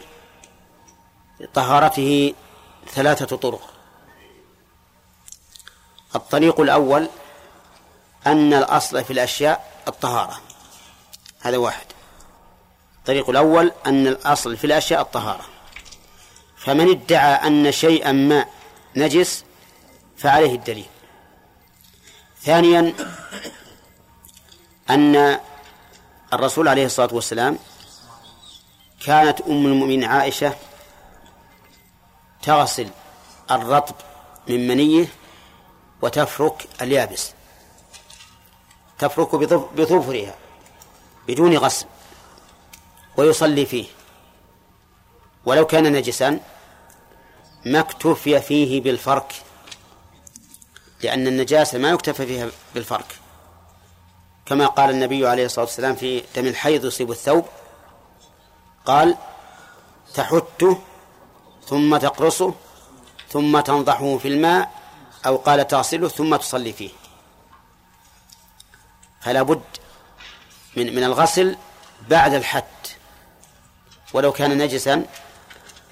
طهارته ثلاثة طرق. الطريق الأول أن الأصل في الأشياء الطهارة. هذا واحد. الطريق الأول أن الأصل في الأشياء الطهارة. فمن ادعى أن شيئا ما نجس فعليه الدليل. ثانيا أن الرسول عليه الصلاة والسلام كانت أم المؤمنين عائشة تغسل الرطب من منية وتفرك اليابس. تفرك بظفرها بدون غسل ويصلي فيه. ولو كان نجسا ما اكتفي فيه بالفرك لأن النجاسة ما يكتفى فيها بالفرك. كما قال النبي عليه الصلاة والسلام في دم الحيض يصيب الثوب قال تحته ثم تقرصه ثم تنضحه في الماء أو قال تغسله ثم تصلي فيه. فلا بد من من الغسل بعد الحت ولو كان نجسا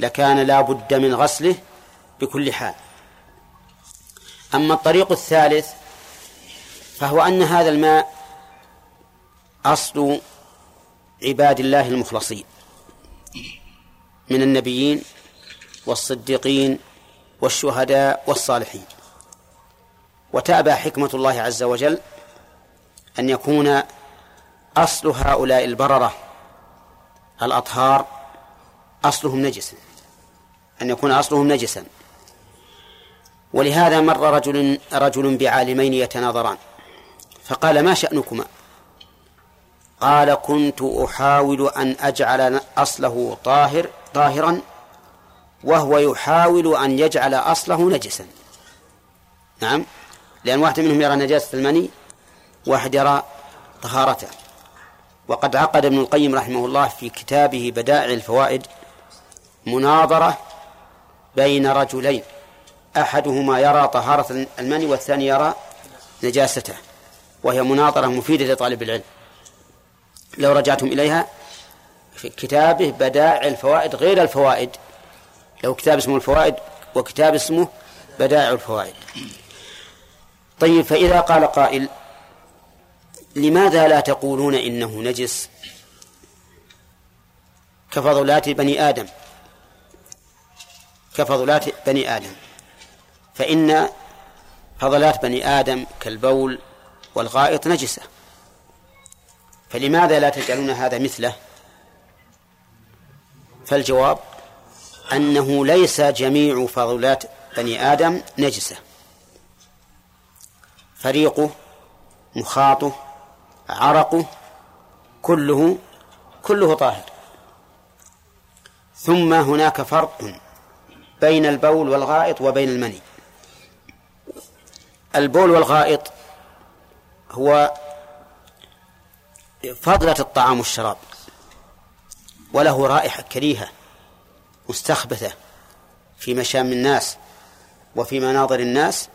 لكان لا بد من غسله بكل حال. أما الطريق الثالث فهو أن هذا الماء أصل عباد الله المخلصين من النبيين والصديقين والشهداء والصالحين. وتأبى حكمة الله عز وجل أن يكون أصل هؤلاء البررة الأطهار أصلهم نجسا أن يكون أصلهم نجسا. ولهذا مر رجل رجل بعالمين يتناظران فقال ما شأنكما؟ قال كنت أحاول أن أجعل أصله طاهر طاهرا وهو يحاول أن يجعل أصله نجسا. نعم لأن واحد منهم يرى نجاسة المني واحد يرى طهارته. وقد عقد ابن القيم رحمه الله في كتابه بدائع الفوائد مناظرة بين رجلين. أحدهما يرى طهارة المني والثاني يرى نجاسته وهي مناظرة مفيدة لطالب العلم. لو رجعتم إليها في كتابه بدائع الفوائد غير الفوائد لو كتاب اسمه الفوائد وكتاب اسمه بدائع الفوائد. طيب فإذا قال قائل لماذا لا تقولون إنه نجس؟ كفضلات بني آدم. كفضلات بني آدم. فإن فضلات بني آدم كالبول والغائط نجسة. فلماذا لا تجعلون هذا مثله؟ فالجواب أنه ليس جميع فضلات بني آدم نجسة. فريقه مخاطه عرقه كله كله طاهر. ثم هناك فرق بين البول والغائط وبين المني. البول والغائط هو فضلة الطعام والشراب وله رائحة كريهة مستخبثة في مشام الناس وفي مناظر الناس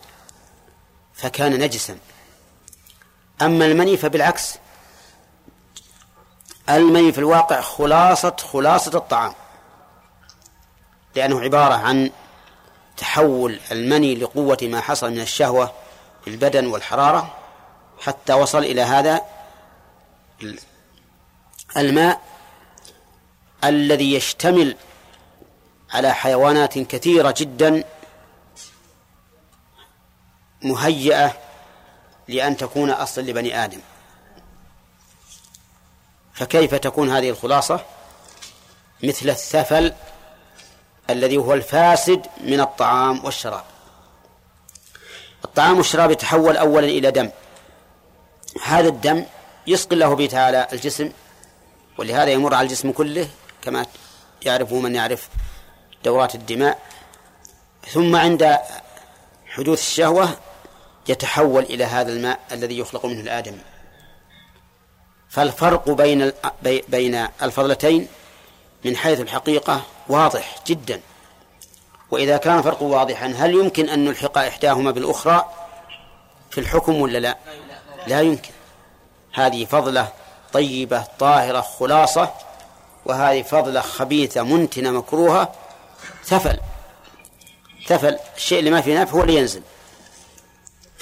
فكان نجسا. أما المني فبالعكس. المني في الواقع خلاصة خلاصة الطعام. لأنه عبارة عن تحول المني لقوة ما حصل من الشهوة في البدن والحرارة حتى وصل إلى هذا الماء الذي يشتمل على حيوانات كثيرة جدا مهيئة لأن تكون أصلا لبني آدم. فكيف تكون هذه الخلاصة؟ مثل الثفل الذي هو الفاسد من الطعام والشراب. الطعام والشراب يتحول أولا إلى دم. هذا الدم يسقي الله به تعالى الجسم ولهذا يمر على الجسم كله كما يعرفه من يعرف دورات الدماء. ثم عند حدوث الشهوة يتحول إلى هذا الماء الذي يخلق منه الآدم فالفرق بين بين الفضلتين من حيث الحقيقة واضح جدا. وإذا كان فرق واضحا هل يمكن أن نلحق إحداهما بالأخرى؟ في الحكم ولا لا؟ لا يمكن. هذه فضلة طيبة طاهرة خلاصة وهذه فضلة خبيثة منتنة مكروهة ثفل ثفل الشيء اللي ما فيه نفع هو اللي ينزل.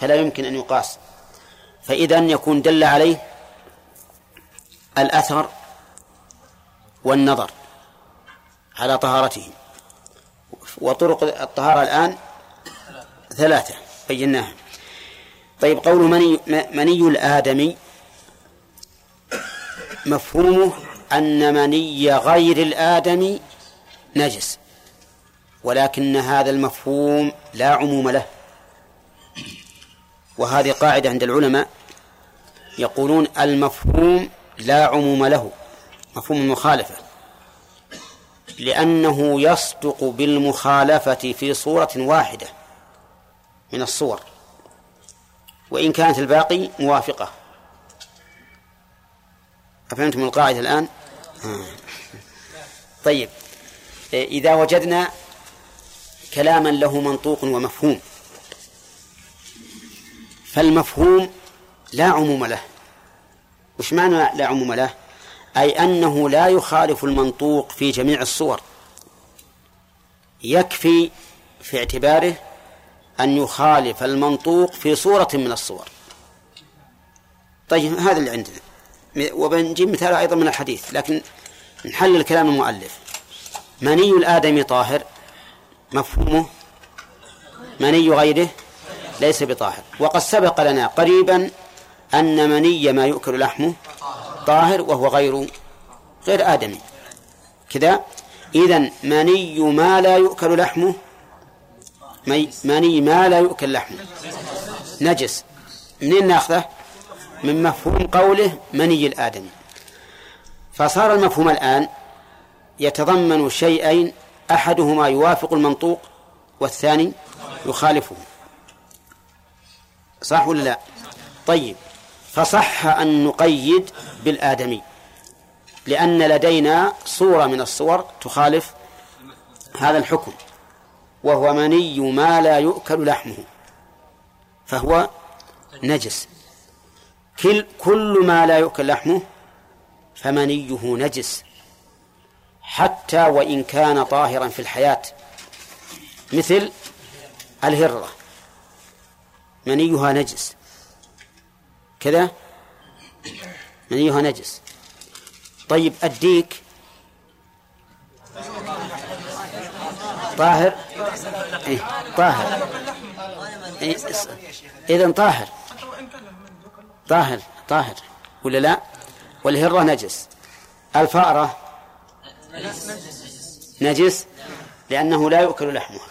فلا يمكن أن يقاس. فإذا يكون دل عليه الأثر والنظر على طهارته. وطرق الطهارة الآن ثلاثة بيناها. طيب قول مني, مني الآدمي مفهومه أن مني غير الآدمي نجس ولكن هذا المفهوم لا عموم له. وهذه قاعدة عند العلماء يقولون المفهوم لا عموم له مفهوم المخالفة لأنه يصدق بالمخالفة في صورة واحدة من الصور وإن كانت الباقي موافقة أفهمتم القاعدة الآن؟ طيب إذا وجدنا كلاما له منطوق ومفهوم فالمفهوم لا عموم له. وش معنى لا عموم له؟ أي أنه لا يخالف المنطوق في جميع الصور. يكفي في اعتباره أن يخالف المنطوق في صورة من الصور. طيب هذا اللي عندنا. وبنجيب مثال أيضا من الحديث لكن نحلل كلام المؤلف. مني الآدم طاهر مفهومه؟ مني غيره؟ ليس بطاهر. وقد سبق لنا قريبا أن مني ما يؤكل لحمه طاهر وهو غير غير آدمي. كذا. إذا مني ما لا يؤكل لحمه مني ما لا يؤكل لحمه. نجس. منين ناخذه؟ من مفهوم قوله مني الآدمي. فصار المفهوم الآن يتضمن شيئين أحدهما يوافق المنطوق والثاني يخالفه. صح ولا لا؟ طيب فصح أن نقيد بالآدمي لأن لدينا صورة من الصور تخالف هذا الحكم وهو مني ما لا يؤكل لحمه فهو نجس. كل كل ما لا يؤكل لحمه فمنيه نجس حتى وإن كان طاهرا في الحياة مثل الهرة. منيها نجس. كذا؟ منيها نجس. طيب الديك طاهر؟ إيه طاهر. إيه إذن طاهر. طاهر طاهر. ولا لا؟ والهرة نجس. الفأرة؟ نجس. لأنه لا يؤكل لحمها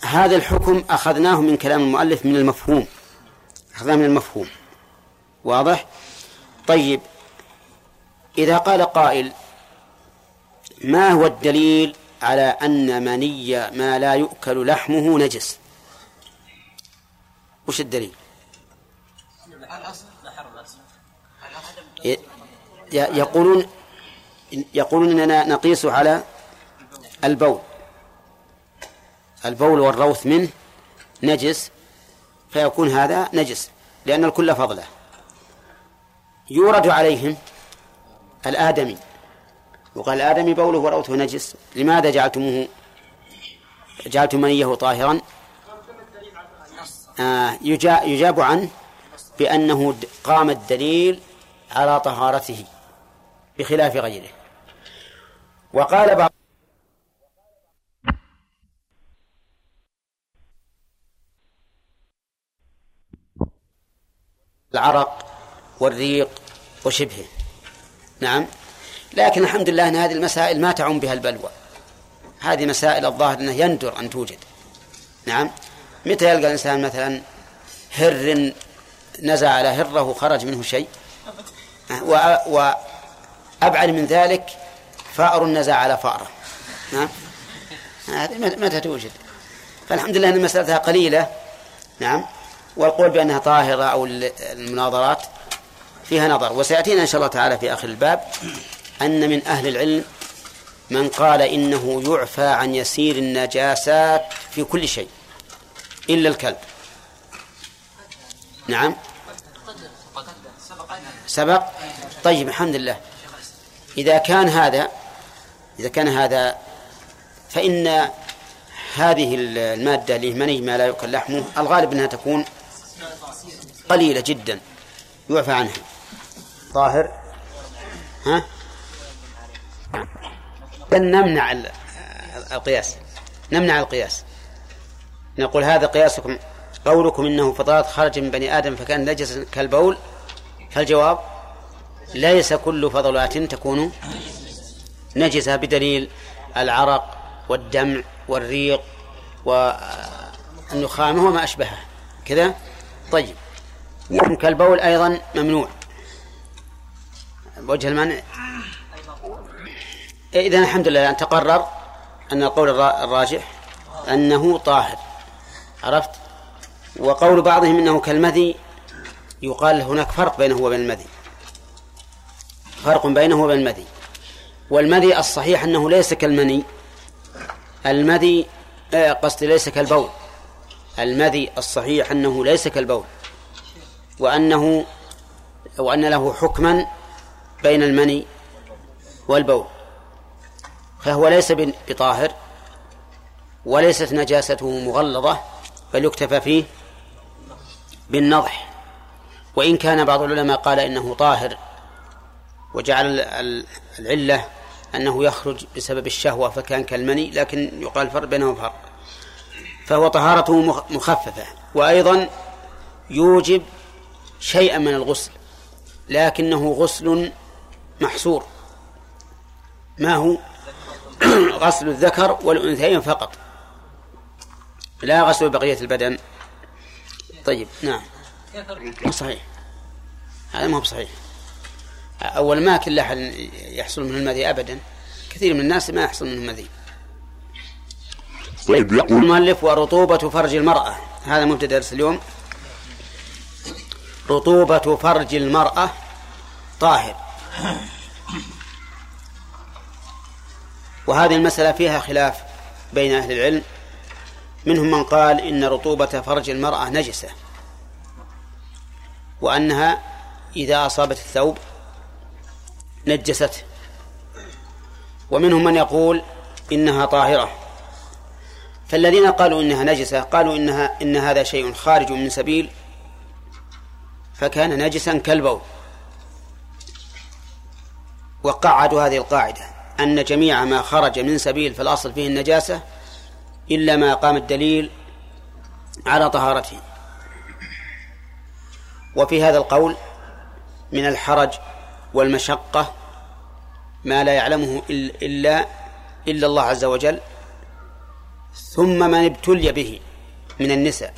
هذا الحكم أخذناه من كلام المؤلف من المفهوم. أخذناه من المفهوم. واضح؟ طيب. إذا قال قائل ما هو الدليل على أن مني ما لا يؤكل لحمه نجس؟ وش الدليل؟ يقولون يقولون إننا نقيس على البول. البول والروث منه نجس فيكون هذا نجس لأن الكل فضله. يورد عليهم الآدمي. وقال الآدمي بوله وروثه نجس. لماذا جعلتموه؟ جعلتم منيه طاهرا؟ آه يجاب عنه بأنه قام الدليل على طهارته بخلاف غيره. وقال بعض العرق والريق وشبهه. نعم. لكن الحمد لله أن هذه المسائل ما تعم بها البلوى. هذه مسائل الظاهر أنه يندر أن توجد. نعم. متى يلقى الإنسان مثلا هر نزع على هره وخرج منه شيء؟ وأبعد من ذلك فأر نزع على فأرة. نعم. هذه متى توجد؟ فالحمد لله أن مسألتها قليلة. نعم. والقول بأنها طاهرة أو المناظرات فيها نظر. وسيأتينا إن شاء الله تعالى في آخر الباب أن من أهل العلم من قال إنه يعفى عن يسير النجاسات في كل شيء إلا الكلب. نعم. سبق؟ طيب الحمد لله. إذا كان هذا إذا كان هذا فإن هذه المادة اللي ما لا يؤكل لحمه الغالب أنها تكون قليلة جدا. يعفى عنها ظاهر ها؟ بل نمنع القياس. نمنع القياس. نقول هذا قياسكم قولكم إنه فضلات خرج من بني آدم فكأن نجس كالبول. فالجواب ليس كل فضلات تكون نجسة بدليل العرق والدمع والريق والنخامة وما أشبهه كذا؟ طيب. كالبول أيضا ممنوع. وجه المنع. إذا الحمد لله أن تقرر أن القول الراجح أنه طاهر. عرفت؟ وقول بعضهم أنه كالمذي يقال هناك فرق بينه وبين المذي. فرق بينه وبين المذي. والمذي الصحيح أنه ليس كالمني. المذي آه، قصدي ليس كالبول. المذي الصحيح أنه ليس كالبول. وأنه وأن له حكما بين المني والبول. فهو ليس بطاهر وليست نجاسته مغلظة بل يكتفى فيه بالنضح. وإن كان بعض العلماء قال إنه طاهر وجعل العلة أنه يخرج بسبب الشهوة فكان كالمني لكن يقال فرق بينه فرق. فهو طهارته مخففة. وأيضا يوجب شيئا من الغسل لكنه غسل محصور. ما هو؟ غسل الذكر والأنثيين فقط. لا غسل بقية البدن. طيب نعم. صحيح. هذا ما هو صحيح. أول ما كل أحد يحصل منه المذي أبدا. كثير من الناس ما يحصل منه المذي. طيب يقول المؤلف ورطوبة فرج المرأة. هذا مبتدأ درس اليوم. رطوبة فرج المرأة طاهر. وهذه المسألة فيها خلاف بين أهل العلم. منهم من قال إن رطوبة فرج المرأة نجسة وأنها إذا أصابت الثوب نجسته ومنهم من يقول إنها طاهرة. فالذين قالوا إنها نجسة قالوا إنها إن هذا شيء خارج من سبيل فكان نجسا كالبول. وقعدوا هذه القاعدة. أن جميع ما خرج من سبيل في الأصل فيه النجاسة إلا ما قام الدليل على طهارته. وفي هذا القول من الحرج والمشقة ما لا يعلمه إلا إلا الله عز وجل ثم من ابتلي به من النساء.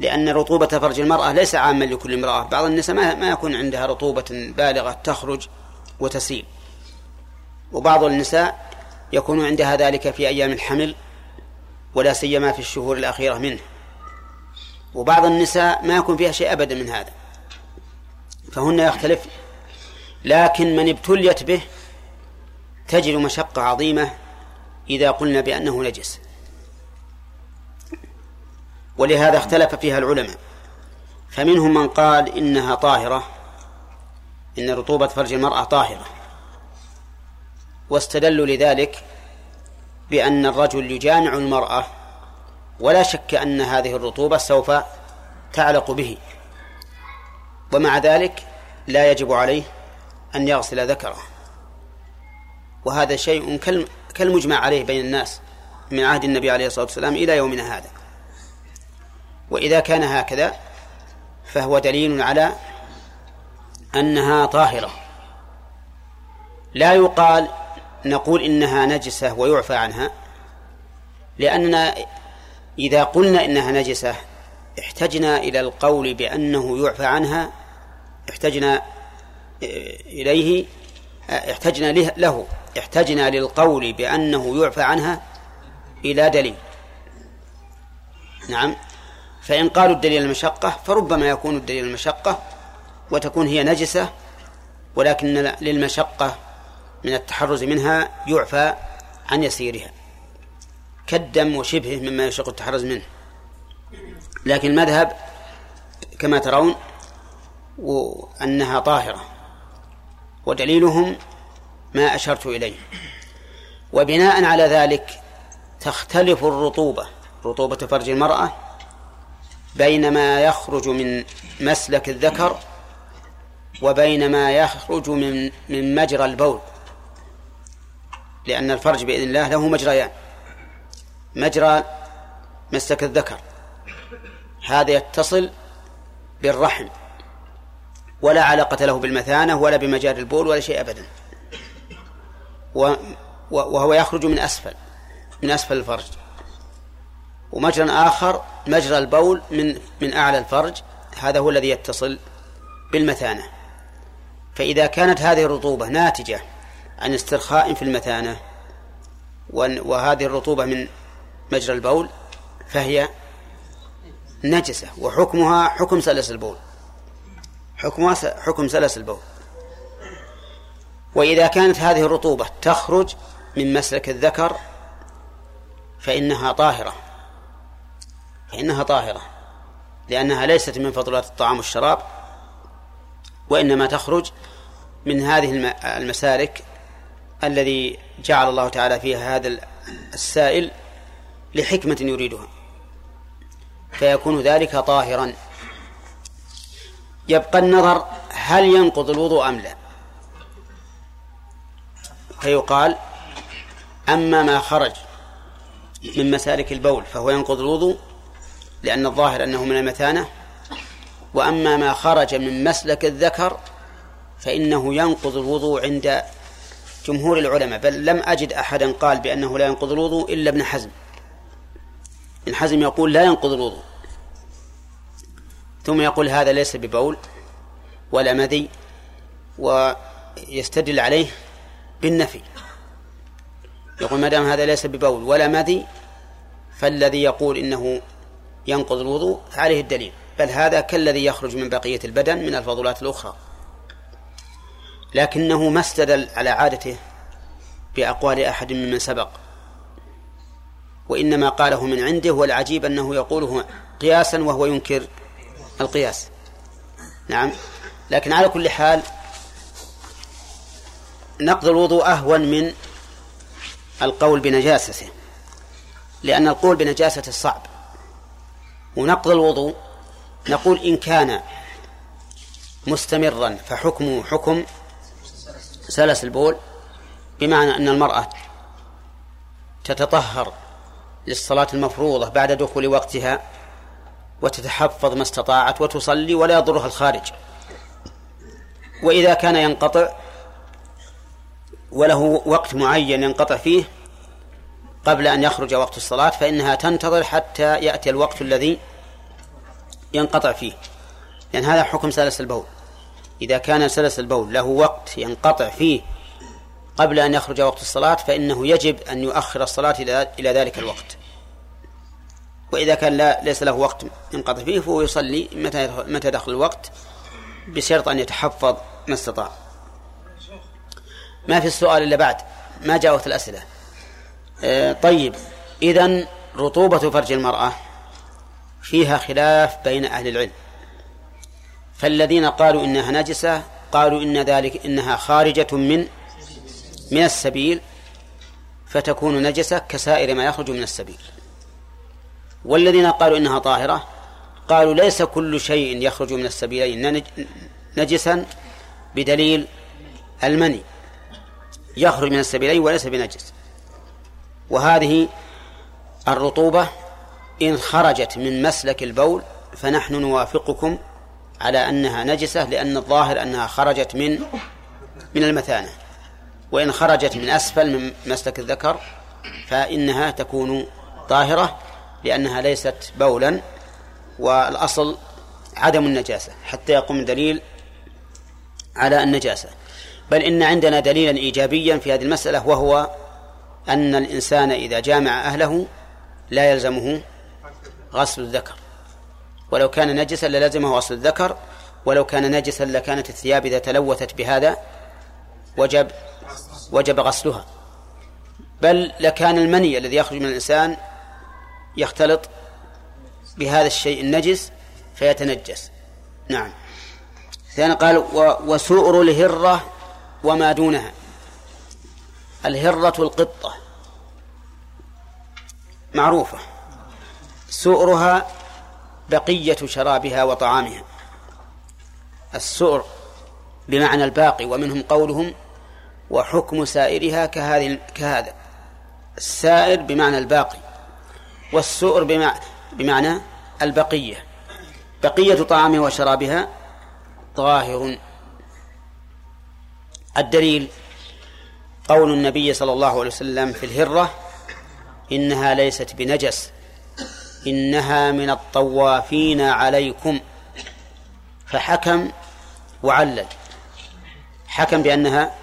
لأن رطوبة فرج المرأة ليس عاما لكل امرأة. بعض النساء ما, يكون عندها رطوبة بالغة تخرج وتسيل وبعض النساء يكون عندها ذلك في أيام الحمل ولا سيما في الشهور الأخيرة منه. وبعض النساء ما يكون فيها شيء أبدا من هذا. فهن يختلف. لكن من ابتليت به تجد مشقة عظيمة إذا قلنا بأنه نجس. ولهذا اختلف فيها العلماء. فمنهم من قال إنها طاهرة إن رطوبة فرج المرأة طاهرة. واستدلوا لذلك بأن الرجل يجامع المرأة ولا شك أن هذه الرطوبة سوف تعلق به. ومع ذلك لا يجب عليه أن يغسل ذكره. وهذا شيء كالمجمع عليه بين الناس من عهد النبي عليه الصلاة والسلام إلى يومنا هذا. وإذا كان هكذا فهو دليل على أنها طاهرة. لا يقال نقول إنها نجسة ويعفى عنها لأننا إذا قلنا إنها نجسة احتجنا إلى القول بأنه يعفى عنها احتجنا إليه احتجنا له احتجنا للقول بأنه يعفى عنها إلى دليل. نعم. فإن قالوا الدليل المشقة فربما يكون الدليل المشقة وتكون هي نجسة ولكن للمشقة من التحرز منها يعفى عن يسيرها كالدم وشبهه مما يشق التحرز منه. لكن المذهب كما ترون أنها طاهرة ودليلهم ما أشرت إليه. وبناء على ذلك تختلف الرطوبة رطوبة فرج المرأة بين ما يخرج من مسلك الذكر وبين ما يخرج من من مجرى البول. لأن الفرج بإذن الله له مجريان. مجرى مسلك الذكر. هذا يتصل بالرحم. ولا علاقة له بالمثانة ولا بمجال البول ولا شيء أبدا. وهو يخرج من أسفل من أسفل الفرج. ومجرى آخر مجرى البول من من أعلى الفرج هذا هو الذي يتصل بالمثانة فإذا كانت هذه الرطوبة ناتجة عن استرخاء في المثانة وهذه الرطوبة من مجرى البول فهي نجسة وحكمها حكم سلس البول. حكمها حكم سلس البول. وإذا كانت هذه الرطوبة تخرج من مسلك الذكر فإنها طاهرة. فإنها طاهرة لأنها ليست من فضلات الطعام والشراب وإنما تخرج من هذه المسالك الذي جعل الله تعالى فيها هذا السائل لحكمة يريدها. فيكون ذلك طاهرا. يبقى النظر هل ينقض الوضوء أم لا؟ فيقال أما ما خرج من مسالك البول فهو ينقض الوضوء لأن الظاهر أنه من المثانة. وأما ما خرج من مسلك الذكر فإنه ينقض الوضوء عند جمهور العلماء. بل لم أجد أحدا قال بأنه لا ينقض الوضوء إلا ابن حزم. ابن حزم يقول لا ينقض الوضوء. ثم يقول هذا ليس ببول ولا مذي ويستدل عليه بالنفي. يقول ما دام هذا ليس ببول ولا مذي فالذي يقول إنه ينقض الوضوء عليه الدليل. بل هذا كالذي يخرج من بقية البدن من الفضلات الأخرى. لكنه ما استدل على عادته بأقوال أحد ممن سبق. وإنما قاله من عنده والعجيب أنه يقوله قياسا وهو ينكر القياس. نعم. لكن على كل حال نقض الوضوء أهون من القول بنجاسته. لأن القول بنجاسته صعب. ونقض الوضوء نقول إن كان مستمرا فحكمه حكم سلس البول بمعنى أن المرأة تتطهر للصلاة المفروضة بعد دخول وقتها وتتحفظ ما استطاعت وتصلي ولا يضرها الخارج. وإذا كان ينقطع وله وقت معين ينقطع فيه قبل أن يخرج وقت الصلاة فإنها تنتظر حتى يأتي الوقت الذي ينقطع فيه. لأن هذا حكم سلس البول. إذا كان سلس البول له وقت ينقطع فيه قبل أن يخرج وقت الصلاة فإنه يجب أن يؤخر الصلاة إلى ذلك الوقت. وإذا كان لا ليس له وقت ينقطع فيه فهو يصلي متى متى دخل الوقت بشرط أن يتحفظ ما استطاع. ما في السؤال إلا بعد. ما جاءت الأسئلة؟ طيب. إذن رطوبة فرج المرأة فيها خلاف بين أهل العلم. فالذين قالوا إنها نجسة قالوا إن ذلك إنها خارجة من من السبيل فتكون نجسة كسائر ما يخرج من السبيل. والذين قالوا إنها طاهرة قالوا ليس كل شيء يخرج من السبيلين نجسا بدليل المني. يخرج من السبيلين وليس بنجس. وهذه الرطوبة إن خرجت من مسلك البول فنحن نوافقكم على أنها نجسة لأن الظاهر أنها خرجت من من المثانة. وإن خرجت من أسفل من مسلك الذكر فإنها تكون طاهرة لأنها ليست بولا. والأصل عدم النجاسة حتى يقوم دليل على النجاسة. بل إن عندنا دليلا إيجابيا في هذه المسألة وهو أن الإنسان إذا جامع أهله لا يلزمه غسل الذكر. ولو كان نجسا للزمه غسل الذكر ولو كان نجسا لكانت الثياب إذا تلوثت بهذا وجب وجب غسلها. بل لكان المني الذي يخرج من الإنسان يختلط بهذا الشيء النجس فيتنجس. نعم. ثاني قال وسؤر الهرة وما دونها. الهرة القطة معروفة. سؤرها بقية شرابها وطعامها. السؤر بمعنى الباقي ومنهم قولهم وحكم سائرها كهذه كهذا. السائر بمعنى الباقي والسؤر بمعنى البقية. بقية طعامها وشرابها ظاهر الدليل قول النبي صلى الله عليه وسلم في الهرة إنها ليست بنجس إنها من الطوافين عليكم. فحكم وعلل. حكم بأنها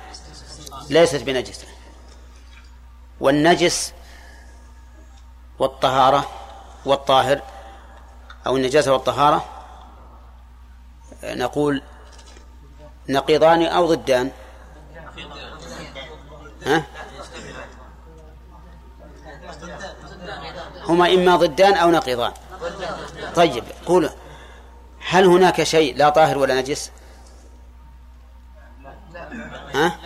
ليست بنجسة والنجس والطهارة والطاهر أو النجاسة والطهارة نقول نقيضان أو ضدان. ها؟ هما إما ضدان أو نقيضان. طيب قول هل هناك شيء لا طاهر ولا نجس؟ ها؟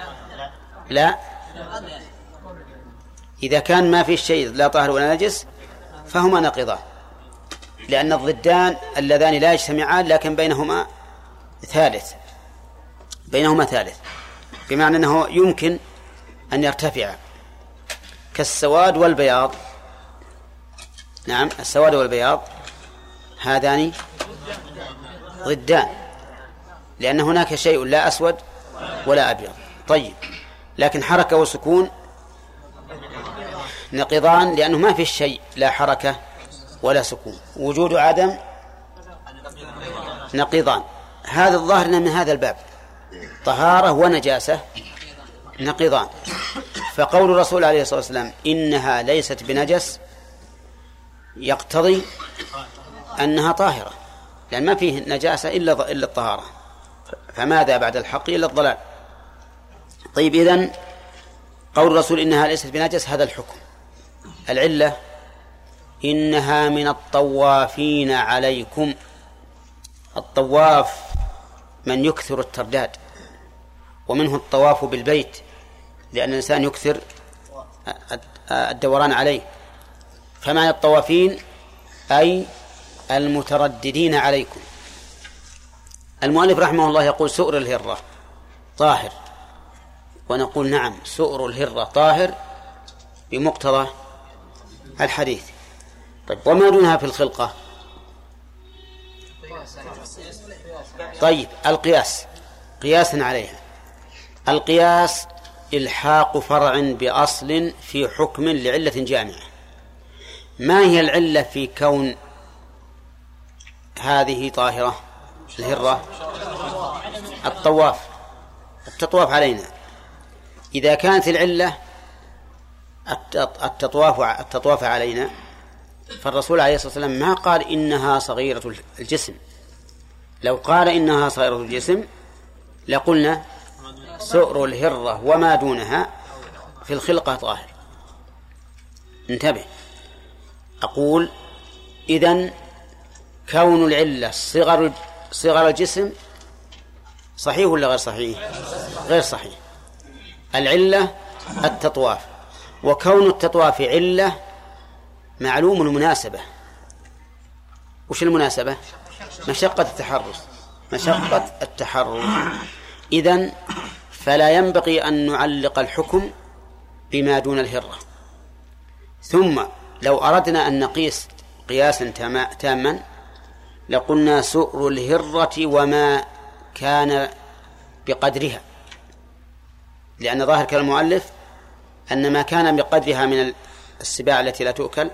لا. إذا كان ما في شيء لا طاهر ولا نجس فهما نقضان لأن الضدان اللذان لا يجتمعان لكن بينهما ثالث. بينهما ثالث. بمعنى أنه يمكن أن يرتفع كالسواد والبياض. نعم السواد والبياض هذان ضدان لأن هناك شيء لا أسود ولا أبيض. طيب لكن حركة وسكون نقضان لأنه ما في شيء لا حركة ولا سكون. وجود عدم نقيضان. هذا الظاهر من هذا الباب. طهارة ونجاسة نقيضان فقول الرسول عليه الصلاة والسلام إنها ليست بنجس يقتضي أنها طاهرة لأن ما فيه نجاسة إلا إلا الطهارة. فماذا بعد الحق إلا الضلال؟ طيب إذن قول الرسول إنها ليست بنجس هذا الحكم. العلة إنها من الطوافين عليكم. الطواف من يكثر الترداد. ومنه الطواف بالبيت لأن الإنسان يكثر الدوران عليه. فمعنى الطوافين أي المترددين عليكم. المؤلف رحمه الله يقول سؤر الهرة طاهر. ونقول نعم سؤر الهرة طاهر بمقتضى الحديث. طيب وما دونها في الخلقة؟ طيب القياس. قياسا عليها. القياس إلحاق فرع بأصل في حكم لعلة جامعة. ما هي العلة في كون هذه طاهرة؟ الهرة؟ الطواف. التطواف علينا. إذا كانت العلة التطواف التطواف علينا فالرسول عليه الصلاة والسلام ما قال إنها صغيرة الجسم. لو قال إنها صغيرة الجسم لقلنا سؤر الهرة وما دونها في الخلقة طاهر. انتبه. أقول إذن كون العلة صغر صغر الجسم صحيح ولا غير صحيح؟ غير صحيح. العلة التطواف. وكون التطواف علة معلوم المناسبة. وش المناسبة؟ مشقة التحرز. مشقة التحرز. إذن فلا ينبغي أن نعلق الحكم بما دون الهرة. ثم لو أردنا أن نقيس قياسا تاما لقلنا سؤر الهرة وما كان بقدرها. لأن ظاهر كلام المؤلف أن ما كان بقدرها من السباع التي لا تؤكل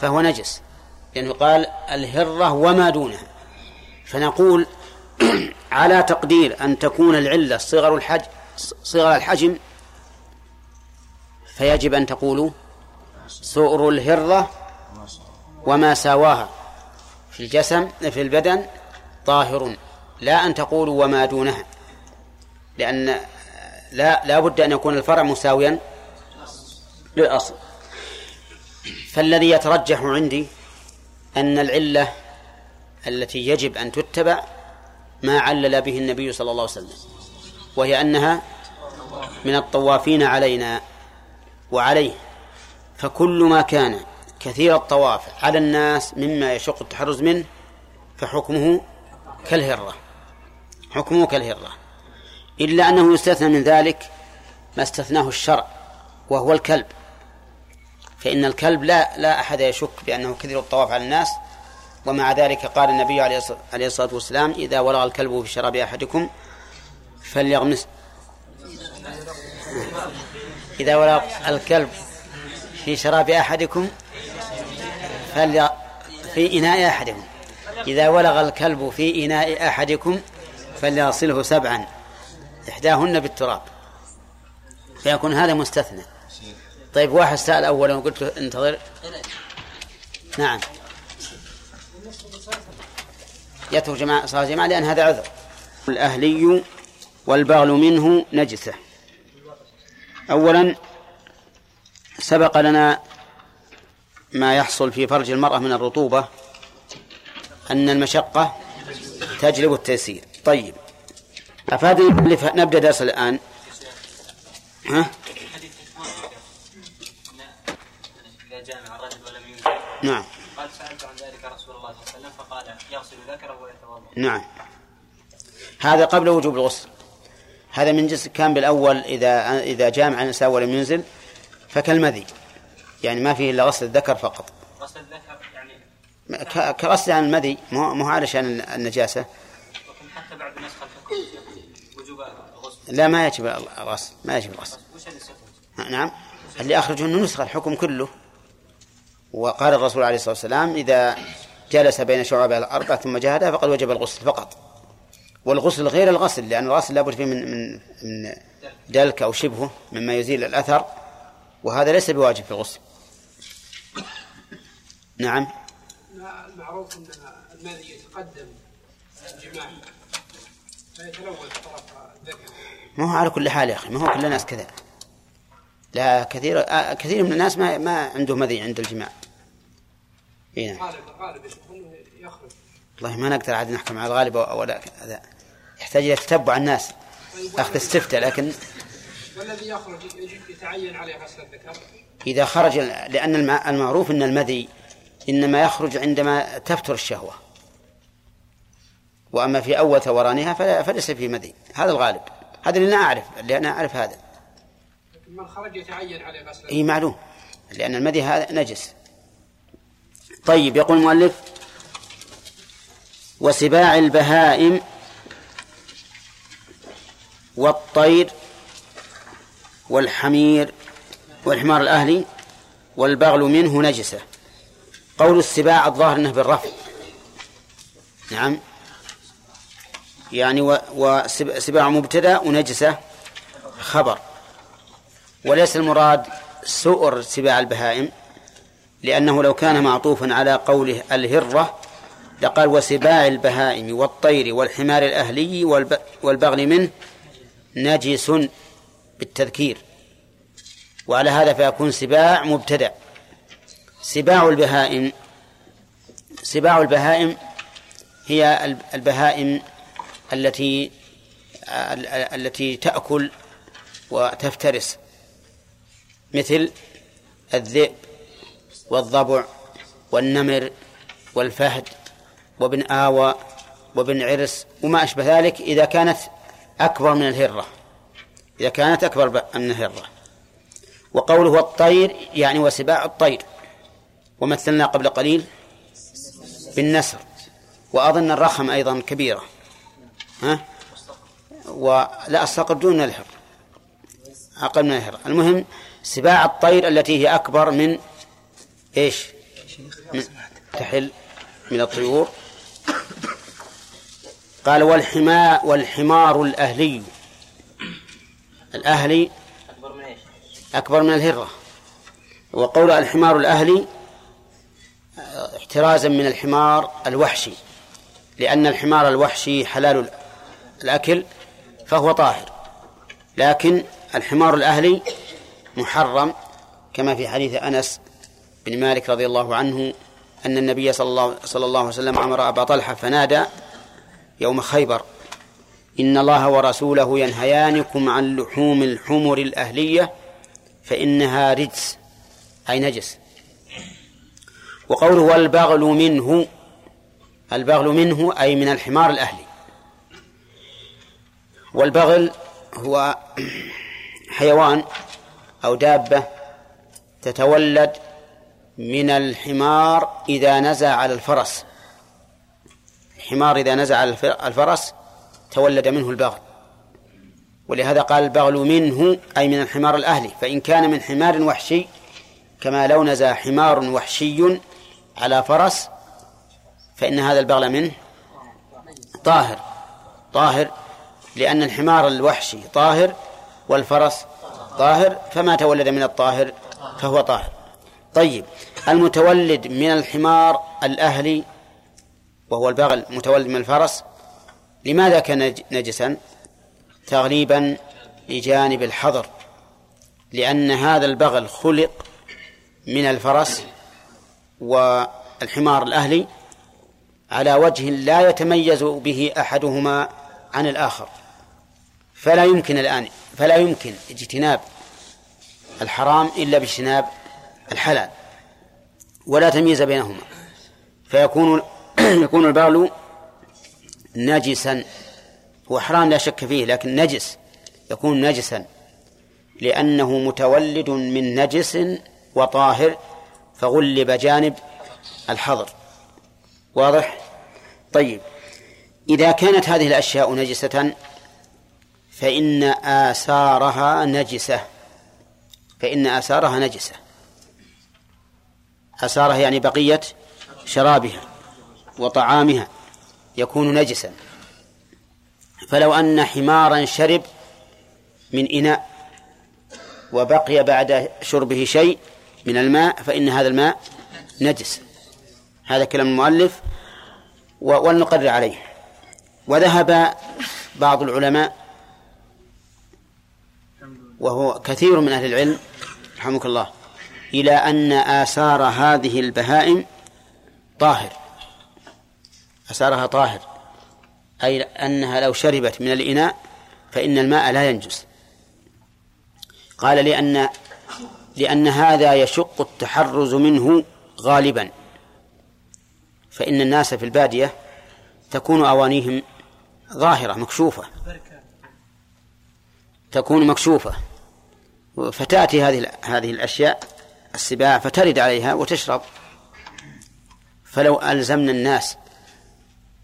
فهو نجس لأنه قال الهرة وما دونها. فنقول على تقدير أن تكون العلة صغر الحج صغر الحجم فيجب أن تقولوا سؤر الهرة وما ساواها في الجسم في البدن طاهر لا أن تقولوا وما دونها لأن لا لا بد أن يكون الفرع مساويا للأصل. فالذي يترجح عندي أن العلة التي يجب أن تتبع ما علل به النبي صلى الله عليه وسلم وهي أنها من الطوافين علينا وعليه. فكل ما كان كثير الطواف على الناس مما يشق التحرز منه فحكمه كالهرة حكمه كالهرة. إلا أنه يستثنى من ذلك ما استثناه الشرع وهو الكلب. فإن الكلب لا لا أحد يشك بأنه كثير الطواف على الناس ومع ذلك قال النبي عليه الصلاة والسلام إذا ولغ الكلب في شراب أحدكم فليغمس إذا ولغ الكلب في شراب أحدكم فلي في إناء أحدكم. إذا ولغ الكلب في إناء أحدكم فليصله سبعا إحداهن بالتراب. فيكون هذا مستثنى. طيب واحد سأل أولا وقلت له انتظر. نعم. يترك جماعة صلاة جماعة لأن هذا عذر. الأهلي والبغل منه نجسة. أولا سبق لنا ما يحصل في فرج المرأة من الرطوبة أن المشقة تجلب التيسير. طيب أفاد نبدأ درس الآن. ها؟ نعم قال سألت عن ذلك رسول الله صلى الله عليه وسلم فقال يغسل ذكره نعم. هذا قبل وجوب الغسل. هذا من جنس كان بالأول إذا إذا جامع النساء ولم ينزل فكالمذي. يعني ما فيه إلا غسل الذكر فقط. غسل الذكر يعني كغسل عن المذي مو هو علشان النجاسة. حتى بعد نسخ وجوب الغسل. لا ما يجب الغسل ما يجب الغسل. نعم. اللي أخرجه أنه نسخ الحكم كله. وقال الرسول عليه الصلاة والسلام إذا جلس بين شعابها الأربع ثم جاهدها فقد وجب الغسل فقط. والغسل غير الغسل لأن الغسل لابد فيه من من من دلك أو شبهه مما يزيل الأثر وهذا ليس بواجب في الغسل. نعم. المعروف أن الماء يتقدم الجماع فيتلون طرف الذكر. ما هو على كل حال يا أخي ما هو كل الناس كذا. لا كثير آه كثير من الناس ما ما عنده مذي عند الجماع. إيه. نعم. الغالب يخرج. والله ما نقدر عاد نحكم على الغالب ولا هذا يحتاج إلى تتبع الناس. أخذ استفتاء لكن والذي يخرج يتعين عليه غسل الذكر. إذا خرج لأن المعروف إن المذي إنما يخرج عندما تفتر الشهوة. وأما في أول ثورانها فليس فيه مذي. هذا الغالب. هذا اللي أنا أعرف اللي أنا أعرف هذا. من خرج يتعين عليه غسل اي معلوم. لأن المذي هذا نجس. طيب يقول المؤلف وسباع البهائم والطير والحمير والحمار الأهلي والبغل منه نجسة. قول السباع الظاهر أنه بالرفع. نعم. يعني وسباع مبتدأ ونجسة خبر. وليس المراد سؤر سباع البهائم. لأنه لو كان معطوفا على قوله الهرة لقال وسباع البهائم والطير والحمار الأهلي والبغل منه نجس بالتذكير. وعلى هذا فيكون سباع مبتدأ. سباع البهائم سباع البهائم هي البهائم التي التي تأكل وتفترس مثل الذئب. والضبع والنمر والفهد وابن آوى وابن عرس وما أشبه ذلك إذا كانت أكبر من الهرة. إذا كانت أكبر من الهرة. وقوله الطير يعني وسباع الطير. ومثلنا قبل قليل بالنسر. وأظن الرخم أيضا كبيرة. ها؟ ولا الصقر دون الهر أقل من الهر المهم سباع الطير التي هي أكبر من إيش؟ تحل من الطيور. قال والحماء والحمار الأهلي. الأهلي أكبر من إيش؟ أكبر من الهرة. وقول الحمار الأهلي احترازا من الحمار الوحشي. لأن الحمار الوحشي حلال الأكل فهو طاهر. لكن الحمار الأهلي محرم كما في حديث أنس بن مالك رضي الله عنه أن النبي صلى الله, صلى الله عليه وسلم أمر أبا طلحة فنادى يوم خيبر إن الله ورسوله ينهيانكم عن لحوم الحمر الأهلية فإنها رجس أي نجس. وقوله والبغل منه البغل منه أي من الحمار الأهلي. والبغل هو حيوان أو دابة تتولد من الحمار إذا نزع على الفرس. الحمار إذا نزع على الفرس تولد منه البغل. ولهذا قال البغل منه أي من الحمار الأهلي. فإن كان من حمار وحشي كما لو نزع حمار وحشي على فرس فإن هذا البغل منه طاهر. طاهر لأن الحمار الوحشي طاهر والفرس طاهر فما تولد من الطاهر فهو طاهر. طيب. المتولد من الحمار الأهلي وهو البغل متولد من الفرس. لماذا كان نجسا؟ تغليبا لجانب الحظر لأن هذا البغل خلق من الفرس والحمار الأهلي على وجه لا يتميز به أحدهما عن الآخر. فلا يمكن الآن فلا يمكن اجتناب الحرام إلا باجتناب الحلال. ولا تمييز بينهما. فيكون يكون البغل نجسا. هو حرام لا شك فيه لكن نجس يكون نجسا. لأنه متولد من نجس وطاهر فغلب جانب الحظر. واضح؟ طيب. إذا كانت هذه الأشياء نجسة فإن آثارها نجسة. فإن آثارها نجسة. آثارها يعني بقية شرابها وطعامها يكون نجسا. فلو أن حمارا شرب من إناء وبقي بعد شربه شيء من الماء فإن هذا الماء نجس. هذا كلام المؤلف ولنقرر عليه. وذهب بعض العلماء وهو كثير من أهل العلم رحمك الله إلى أن آثار هذه البهائم طاهر. آثارها طاهر. أي أنها لو شربت من الإناء فإن الماء لا ينجس. قال لأن لأن هذا يشق التحرز منه غالبا. فإن الناس في البادية تكون أوانيهم ظاهرة مكشوفة. تكون مكشوفة. فتأتي هذه هذه الأشياء السباع فترد عليها وتشرب. فلو ألزمنا الناس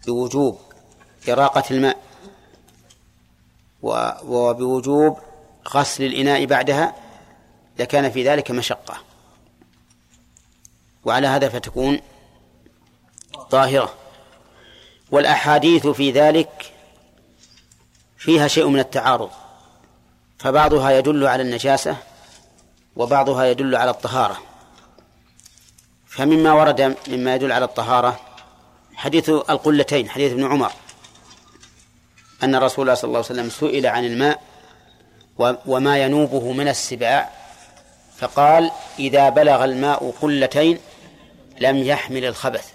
بوجوب إراقة الماء وبوجوب غسل الإناء بعدها لكان في ذلك مشقة. وعلى هذا فتكون طاهرة. والأحاديث في ذلك فيها شيء من التعارض فبعضها يدل على النجاسة وبعضها يدل على الطهارة. فمما ورد مما يدل على الطهارة حديث القلتين حديث ابن عمر أن رسول الله صلى الله عليه وسلم سئل عن الماء وما ينوبه من السباع فقال إذا بلغ الماء قلتين لم يحمل الخبث.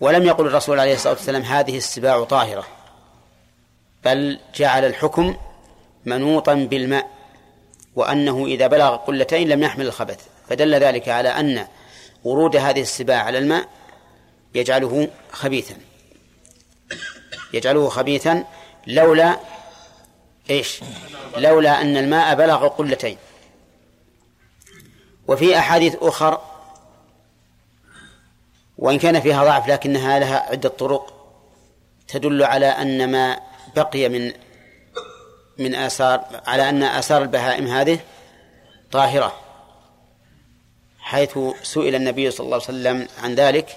ولم يقل الرسول عليه الصلاة والسلام هذه السباع طاهرة بل جعل الحكم منوطا بالماء. وأنه إذا بلغ قلتين لم يحمل الخبث فدل ذلك على أن ورود هذه السباع على الماء يجعله خبيثا. يجعله خبيثا لولا إيش؟ لولا أن الماء بلغ قلتين. وفي أحاديث أخر وإن كان فيها ضعف لكنها لها عدة طرق تدل على أن ما بقي من من آثار على أن آثار البهائم هذه طاهرة حيث سئل النبي صلى الله عليه وسلم عن ذلك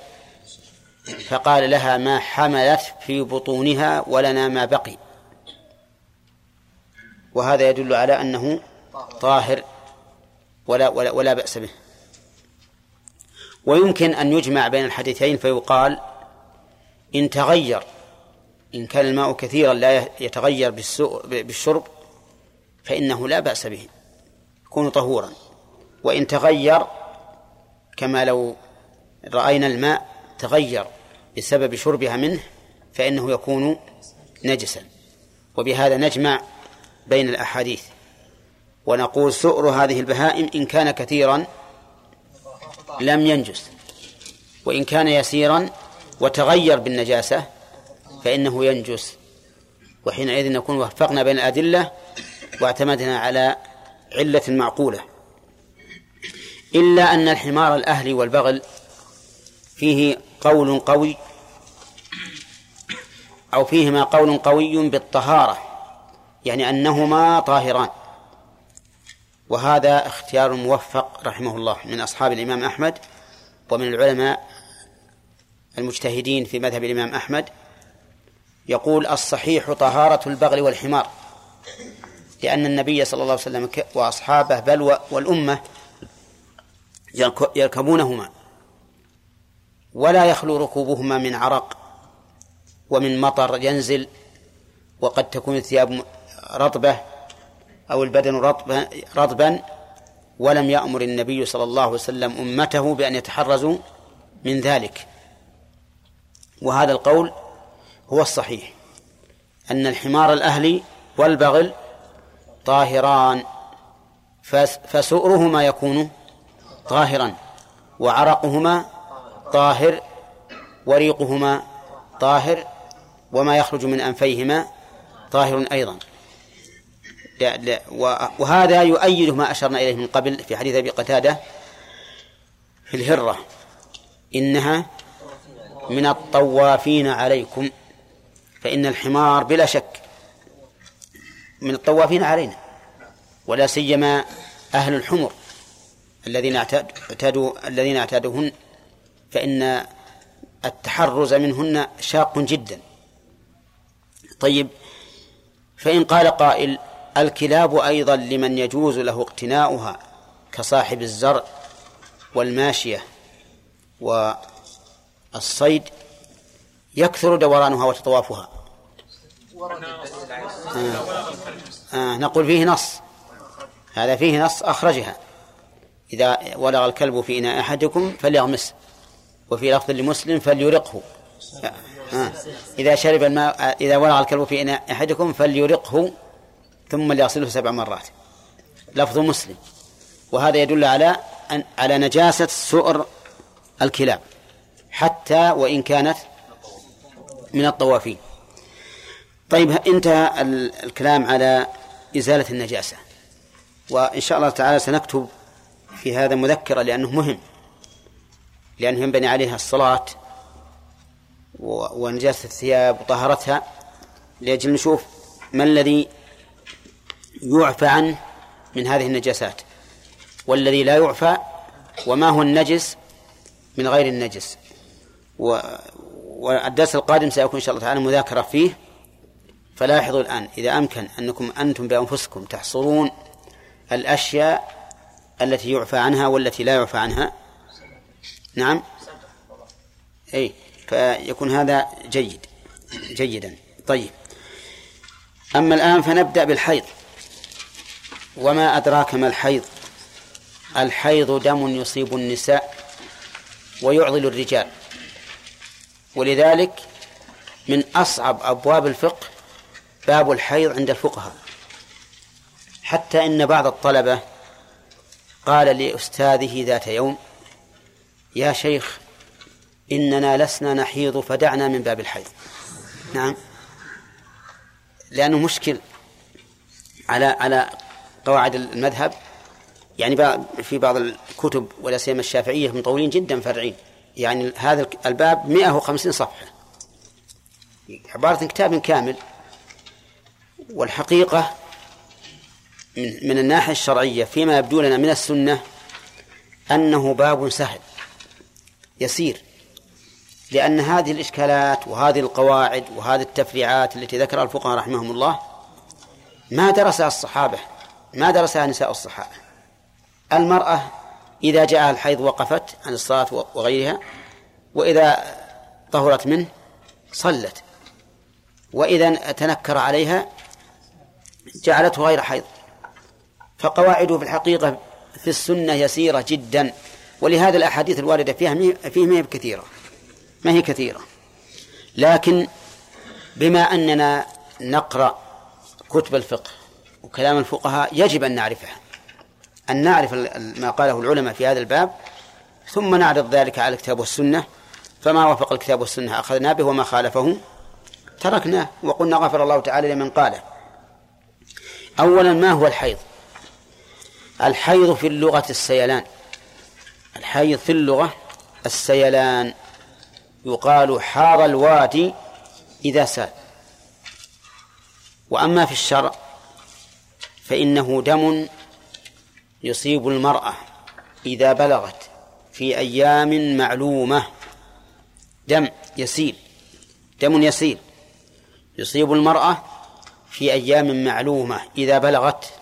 فقال لها ما حملت في بطونها ولنا ما بقي. وهذا يدل على أنه طاهر ولا ولا, ولا بأس به. ويمكن أن يجمع بين الحديثين فيقال إن تغير إن كان الماء كثيرا لا يتغير بالشرب فإنه لا بأس به يكون طهورا. وإن تغير كما لو رأينا الماء تغير بسبب شربها منه فإنه يكون نجسا. وبهذا نجمع بين الأحاديث. ونقول سؤر هذه البهائم إن كان كثيرا لم ينجس وإن كان يسيرا وتغير بالنجاسة فإنه ينجس. وحينئذ نكون وفقنا بين الأدلة واعتمدنا على علة معقولة. إلا أن الحمار الأهلي والبغل فيه قول قوي أو فيهما قول قوي بالطهارة يعني أنهما طاهران. وهذا اختيار موفق رحمه الله من أصحاب الإمام أحمد ومن العلماء المجتهدين في مذهب الإمام أحمد. يقول الصحيح طهارة البغل والحمار. لأن النبي صلى الله عليه وسلم وأصحابه بل والأمة يركبونهما. ولا يخلو ركوبهما من عرق ومن مطر ينزل وقد تكون الثياب رطبة أو البدن رطبا, رطبا. ولم يأمر النبي صلى الله عليه وسلم أمته بأن يتحرزوا من ذلك. وهذا القول هو الصحيح أن الحمار الأهلي والبغل طاهران فسؤرهما يكون طاهرا وعرقهما طاهر وريقهما طاهر وما يخرج من أنفيهما طاهر أيضا. لا لا وهذا يؤيد ما أشرنا إليه من قبل في حديث أبي قتادة في الهرة إنها من الطوافين عليكم. فإن الحمار بلا شك من الطوافين علينا ولا سيما أهل الحمر الذين اعتادوا الذين اعتادوهن فإن التحرز منهن شاق جدا. طيب فإن قال قائل الكلاب أيضا لمن يجوز له اقتناؤها كصاحب الزرع والماشية والصيد يكثر دورانها وتطوافها. آه. آه. نقول فيه نص. هذا فيه نص أخرجها. إذا ولغ الكلب في إناء أحدكم فليغمسه وفي لفظ لمسلم فليرقه. آه. إذا شرب الماء إذا ولغ الكلب في إناء أحدكم فليرقه ثم ليغسله سبع مرات. لفظ مسلم. وهذا يدل على أن على نجاسة سؤر الكلاب. حتى وإن كانت من الطوافين. طيب انتهى ال- الكلام على إزالة النجاسة. وإن شاء الله تعالى سنكتب في هذا مذكرة لأنه مهم. لأنه ينبني عليها الصلاة ونجاسة الثياب وطهارتها. لأجل نشوف ما الذي يعفى عنه من هذه النجاسات. والذي لا يعفى وما هو النجس من غير النجس. والدرس القادم سيكون إن شاء الله تعالى مذاكرة فيه. فلاحظوا الآن إذا أمكن أنكم أنتم بأنفسكم تحصرون الأشياء التي يعفى عنها والتي لا يعفى عنها. نعم؟ أي فيكون هذا جيد جيدا. طيب. أما الآن فنبدأ بالحيض. وما أدراك ما الحيض؟ الحيض دم يصيب النساء ويعضل الرجال. ولذلك من أصعب أبواب الفقه باب الحيض عند الفقهاء. حتى إن بعض الطلبة قال لأستاذه ذات يوم يا شيخ إننا لسنا نحيض فدعنا من باب الحيض. نعم. لأنه مشكل على على قواعد المذهب. يعني في بعض الكتب ولا سيما الشافعية مطولين جدا فرعين يعني هذا الباب 150 صفحة. عبارة كتاب كامل. والحقيقة من من الناحية الشرعية فيما يبدو لنا من السنة أنه باب سهل يسير. لأن هذه الإشكالات وهذه القواعد وهذه التفريعات التي ذكرها الفقهاء رحمهم الله ما درسها الصحابة ما درسها نساء الصحابة. المرأة إذا جاءها الحيض وقفت عن الصلاة وغيرها وإذا طهرت منه صلت. وإذا تنكر عليها جعلته غير حيض. فقواعده في الحقيقة في السنة يسيرة جدا ولهذا الأحاديث الواردة فيها فيه ما هي كثيرة. ما هي كثيرة؟ لكن بما أننا نقرأ كتب الفقه وكلام الفقهاء يجب أن نعرفها. أن نعرف ما قاله العلماء في هذا الباب ثم نعرض ذلك على الكتاب والسنة. فما وافق الكتاب والسنة؟ أخذنا به وما خالفه تركناه وقلنا غفر الله تعالى لمن قاله. أولا ما هو الحيض؟ الحيض في اللغة السيلان. الحيض في اللغة السيلان يقال حار الوادي إذا سال. وأما في الشرع فإنه دم يصيب المرأة إذا بلغت في أيام معلومة. دم يسيل دم يسيل. يصيب المرأة في أيام معلومة إذا بلغت.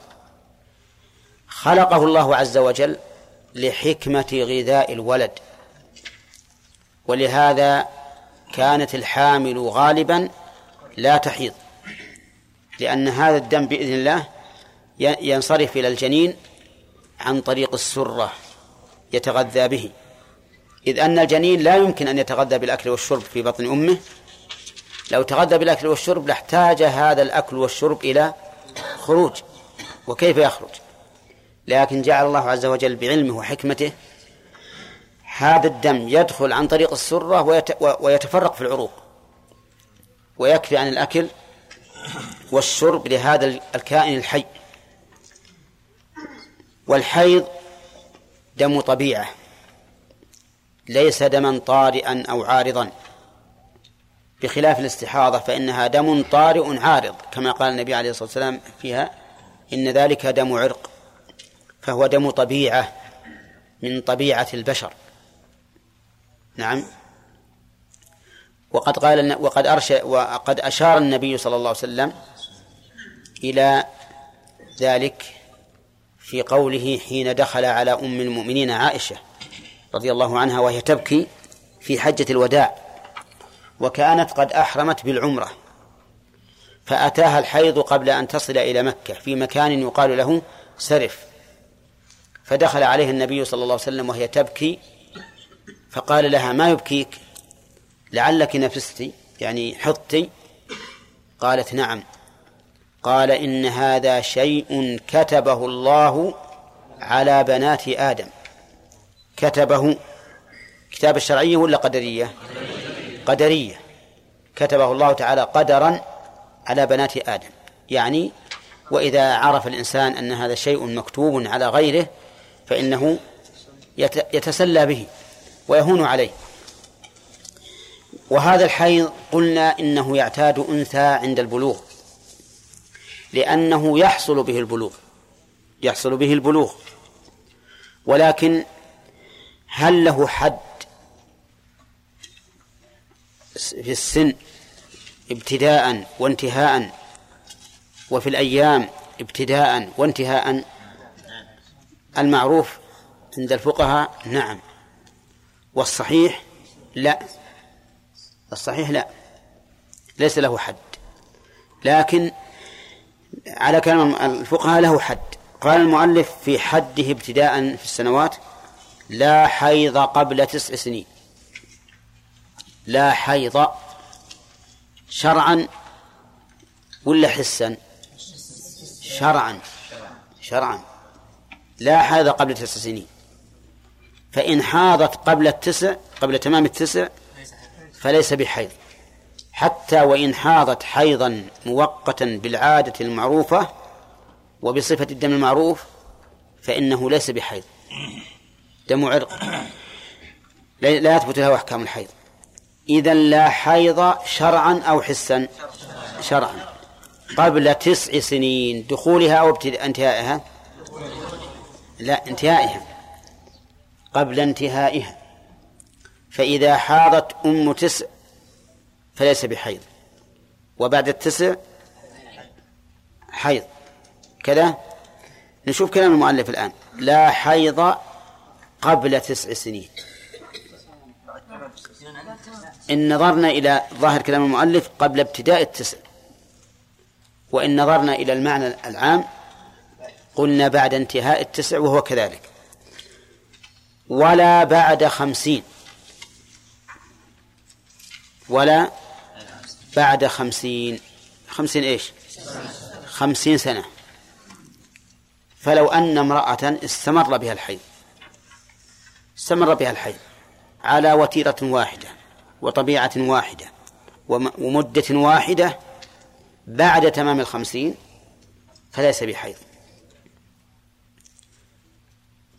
خلقه الله عز وجل لحكمة غذاء الولد. ولهذا كانت الحامل غالبا لا تحيض لأن هذا الدم بإذن الله ينصرف إلى الجنين عن طريق السرة يتغذى به. إذ أن الجنين لا يمكن أن يتغذى بالأكل والشرب في بطن أمه. لو تغذى بالأكل والشرب لاحتاج هذا الأكل والشرب إلى خروج. وكيف يخرج؟ لكن جعل الله عز وجل بعلمه وحكمته هذا الدم يدخل عن طريق السرة ويت- ويتفرق في العروق. ويكفي عن الأكل والشرب لهذا الكائن الحي. والحيض دم طبيعة ليس دما طارئا أو عارضا. بخلاف الاستحاضة فإنها دم طارئ عارض كما قال النبي عليه الصلاة والسلام فيها إن ذلك دم عرق فهو دم طبيعة من طبيعة البشر. نعم. وقد قال وقد أرشى وقد أشار النبي صلى الله عليه وسلم إلى ذلك في قوله حين دخل على أم المؤمنين عائشة رضي الله عنها وهي تبكي في حجة الوداع وكانت قد أحرمت بالعمرة فأتاها الحيض قبل أن تصل إلى مكة في مكان يقال له سرف فدخل عليه النبي صلى الله عليه وسلم وهي تبكي فقال لها ما يبكيك؟ لعلك نفستي يعني حطي؟ قالت نعم. قال إن هذا شيء كتبه الله على بنات آدم. كتبه. كتاب الشرعية ولا قدرية؟ قدرية. كتبه الله تعالى قدرا على بنات آدم. يعني وإذا عرف الإنسان أن هذا شيء مكتوب على غيره فإنه يتسلى به ويهون عليه. وهذا الحيض قلنا إنه يعتاد أنثى عند البلوغ. لأنه يحصل به البلوغ يحصل به البلوغ. ولكن هل له حد في السن ابتداء وانتهاء وفي الأيام ابتداء وانتهاء؟ المعروف عند الفقهاء نعم. والصحيح لا. الصحيح لا. ليس له حد. لكن على كلام الفقهاء له حد. قال المؤلف في حده ابتداء في السنوات لا حيض قبل تسع سنين. لا حيض شرعا ولا حسا؟ شرعا. شرعا. لا حيض قبل تسع سنين. فإن حاضت قبل التسع قبل تمام التسع فليس بحيض. حتى وإن حاضت حيضا مؤقتا بالعادة المعروفة وبصفة الدم المعروف فإنه ليس بحيض. دم عرق. لا يثبت له أحكام الحيض. إذا لا حيض شرعا أو حسا شرعا. قبل تسع سنين دخولها أو انتهائها؟ لا انتهائها. قبل انتهائها. فإذا حاضت أم تسع فليس بحيض. وبعد التسع حيض. كذا؟ نشوف كلام المؤلف الآن. لا حيض قبل تسع سنين. إن نظرنا إلى ظاهر كلام المؤلف قبل ابتداء التسع. وإن نظرنا إلى المعنى العام قلنا بعد انتهاء التسع وهو كذلك. ولا بعد خمسين. ولا بعد خمسين. خمسين إيش؟ خمسين سنة. فلو أن امرأة استمر بها الحيض استمر بها الحيض على وتيرة واحدة وطبيعة واحدة ومدة واحدة بعد تمام الخمسين فليس بحيض.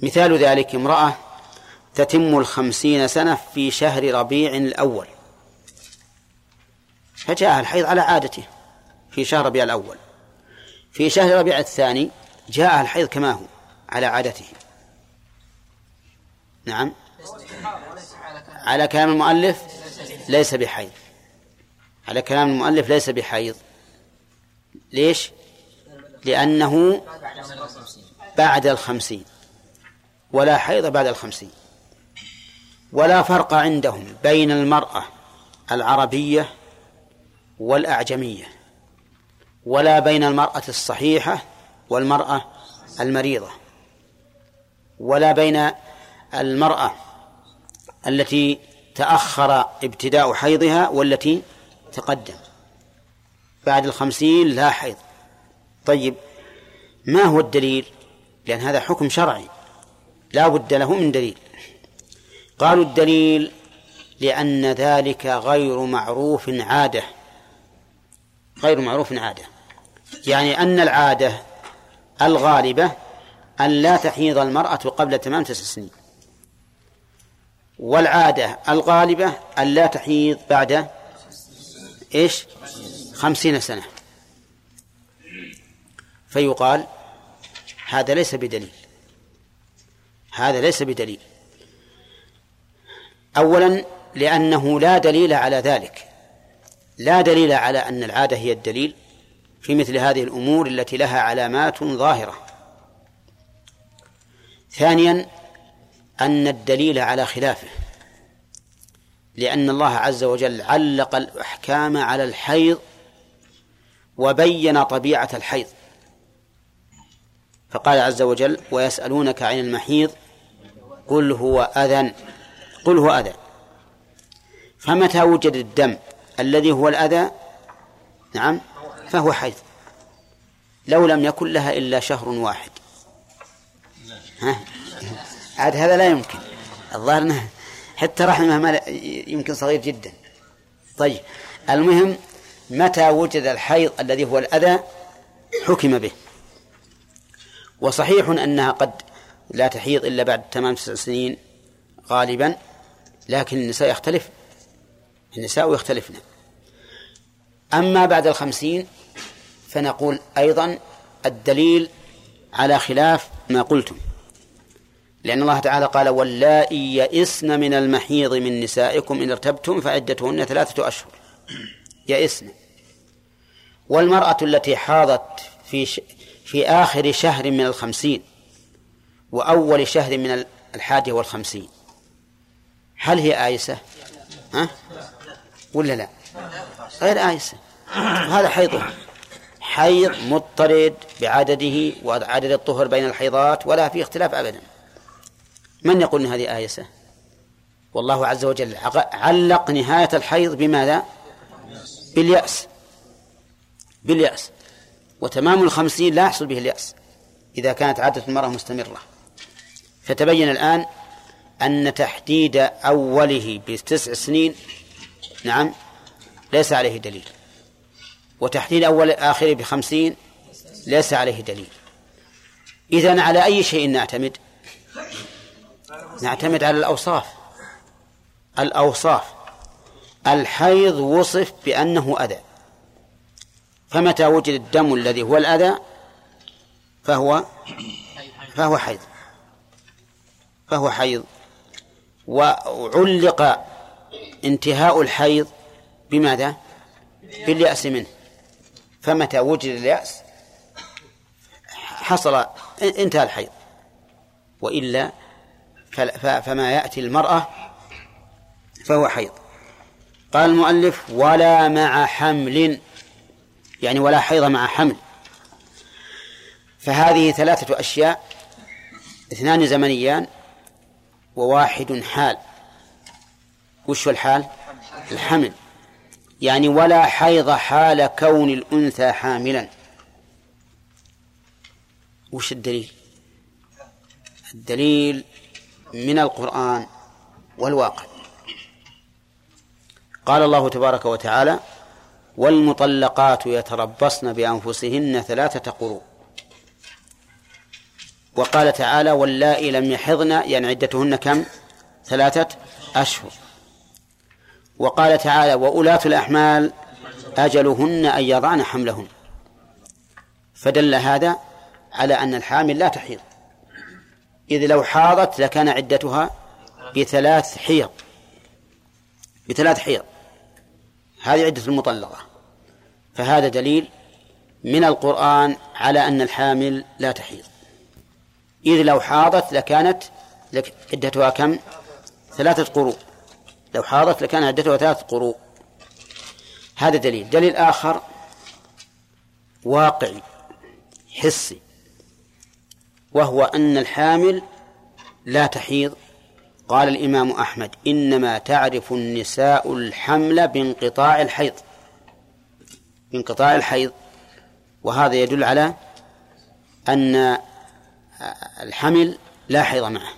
مثال ذلك امرأة تتم الخمسين سنة في شهر ربيع الأول. فجاءها الحيض على عادته في شهر ربيع الأول. في شهر ربيع الثاني جاءها الحيض كما هو على عادته. نعم. على كلام المؤلف ليس بحيض. على كلام المؤلف ليس بحيض. ليش؟ لأنه بعد الخمسين. ولا حيض بعد الخمسين. ولا فرق عندهم بين المرأة العربية والأعجمية ولا بين المرأة الصحيحة والمرأة المريضة ولا بين المرأة التي تأخر ابتداء حيضها والتي تقدم. بعد الخمسين لا حيض. طيب ما هو الدليل؟ لأن هذا حكم شرعي لا بد له من دليل. قالوا الدليل لأن ذلك غير معروف عادة. غير معروف عادة. يعني أن العادة الغالبة أن لا تحيض المرأة قبل تمام تسع سنين. والعادة الغالبة أن لا تحيض بعد إيش؟ خمسين سنة. فيقال هذا ليس بدليل. هذا ليس بدليل. أولا لأنه لا دليل على ذلك. لا دليل على أن العادة هي الدليل في مثل هذه الأمور التي لها علامات ظاهرة. ثانيا أن الدليل على خلافه لأن الله عز وجل علق الأحكام على الحيض وبين طبيعة الحيض. فقال عز وجل ويسألونك عن المحيض قل هو أذى قل هو أذى. فمتى وجد الدم؟ الذي هو الأذى نعم فهو حيض. لو لم يكن لها إلا شهر واحد. ها؟ عاد هذا لا يمكن. الظاهر حتى رحمه ما يمكن صغير جدا. طيب المهم متى وجد الحيض الذي هو الأذى؟ حكم به. وصحيح أنها قد لا تحيض إلا بعد تمام تسع سنين غالبا لكن النساء يختلف. النساء يختلفن أما بعد الخمسين فنقول أيضا الدليل على خلاف ما قلتم لأن الله تعالى قال واللائي يئسن من المحيض من نسائكم إن ارتبتم فعدتهن ثلاثة أشهر يئسن والمرأة التي حاضت في. في آخر شهر من الخمسين وأول شهر من الحادية والخمسين هل هي آيسة؟ ها؟ ولا لا؟ غير آيسة هذا حيضها حيض مضطرد بعدده وعدد الطهر بين الحيضات ولا في اختلاف أبدا. من يقول إن هذه آيسة والله عز وجل علق نهاية الحيض بماذا؟ باليأس. باليأس. وتمام الخمسين لا يحصل به اليأس إذا كانت عادة المرأة مستمرة. فتبين الآن أن تحديد أوله بتسع سنين نعم. ليس عليه دليل. وتحديد أول آخره بخمسين ليس عليه دليل. إذن على أي شيء نعتمد؟ نعتمد على الأوصاف. الأوصاف. الحيض وصف بأنه أذى. فمتى وجد الدم الذي هو الأذى؟ فهو فهو حيض. فهو حيض. وعلق انتهاء الحيض بماذا؟ باليأس منه. فمتى وجد اليأس؟ حصل انتهى الحيض. وإلا فما يأتي المرأة فهو حيض. قال المؤلف ولا مع حمل. يعني ولا حيض مع حمل. فهذه ثلاثة أشياء اثنان زمنيان وواحد حال. وش الحال؟ الحمل. يعني ولا حيض حال كون الأنثى حاملا. وش الدليل؟ الدليل من القرآن والواقع. قال الله تبارك وتعالى والمطلقات يتربصن بأنفسهن ثلاثة قروء وقال تعالى واللائي لم يحضن يعني عدتهن كم؟ ثلاثة أشهر. وقال تعالى وأولاة الأحمال أجلهن أن يضعن حملهن. فدل هذا على أن الحامل لا تحيض. إذ لو حاضت لكان عدتها بثلاث حيض. بثلاث حيض. هذه عدة المطلقة. فهذا دليل من القرآن على أن الحامل لا تحيض. إذ لو حاضت لكانت عدتها كم؟ ثلاثة قروء لو حاضت لكان عدتها ثلاثة قروء. هذا دليل. دليل آخر واقعي حسي وهو أن الحامل لا تحيض. قال الإمام أحمد إنما تعرف النساء الحمل بانقطاع الحيض. بانقطاع الحيض. وهذا يدل على أن الحمل لا حيض معه.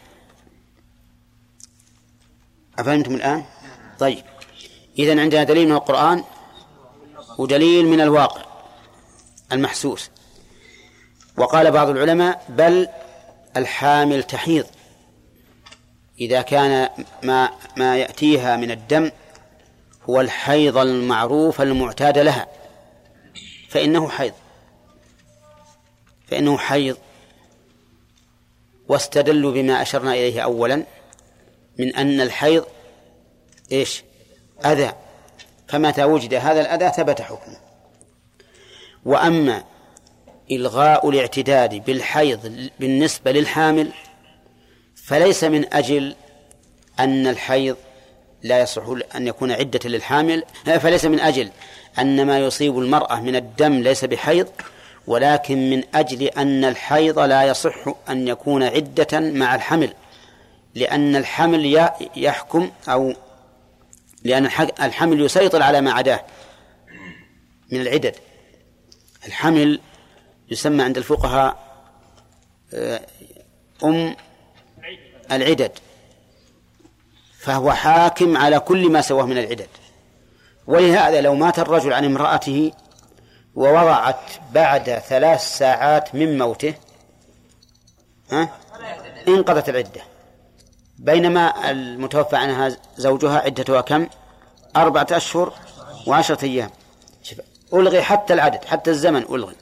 أفهمتم الآن؟ طيب. إذن عندنا دليل من القرآن ودليل من الواقع المحسوس. وقال بعض العلماء بل الحامل تحيض. إذا كان ما ما يأتيها من الدم هو الحيض المعروف المعتاد لها فإنه حيض. فإنه حيض. واستدلوا بما أشرنا إليه أولا. من أن الحيض إيش؟ أذى. فمتى وجد هذا الأذى ثبت حكمه. وأما إلغاء الاعتداد بالحيض بالنسبة للحامل فليس من أجل أن الحيض لا يصح أن يكون عدة للحامل فليس من أجل أن ما يصيب المرأة من الدم ليس بحيض ولكن من أجل أن الحيض لا يصح أن يكون عدة مع الحمل. لأن الحمل يحكم أو لأن الحمل يسيطر على ما عداه من العدد. الحمل يسمى عند الفقهاء آه، أم العدد فهو حاكم على كل ما سواه من العدد. ولهذا لو مات الرجل عن امرأته ووضعت بعد ثلاث ساعات من موته ها انقضت العدة. بينما المتوفى عنها زوجها عدتها كم؟ أربعة أشهر وعشرة أيام. ألغي حتى العدد حتى الزمن ألغي.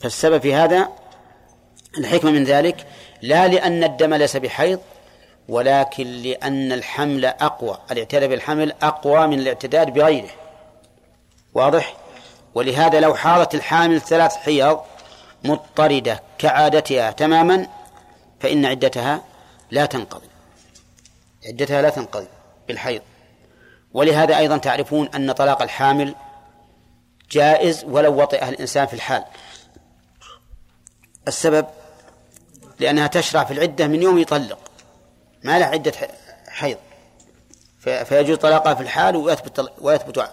فالسبب في هذا الحكمة من ذلك لا لأن الدم ليس بحيض ولكن لأن الحمل أقوى. الاعتداد بالحمل أقوى من الاعتداد بغيره. واضح؟ ولهذا لو حاضت الحامل ثلاث حيض مضطردة كعادتها تماما فإن عدتها لا تنقضي. عدتها لا تنقضي بالحيض. ولهذا أيضا تعرفون أن طلاق الحامل جائز ولو وطئها الإنسان في الحال. السبب لأنها تشرع في العدة من يوم يطلق. ما له عدة حيض. فيجوز طلاقها في الحال ويثبت ويثبت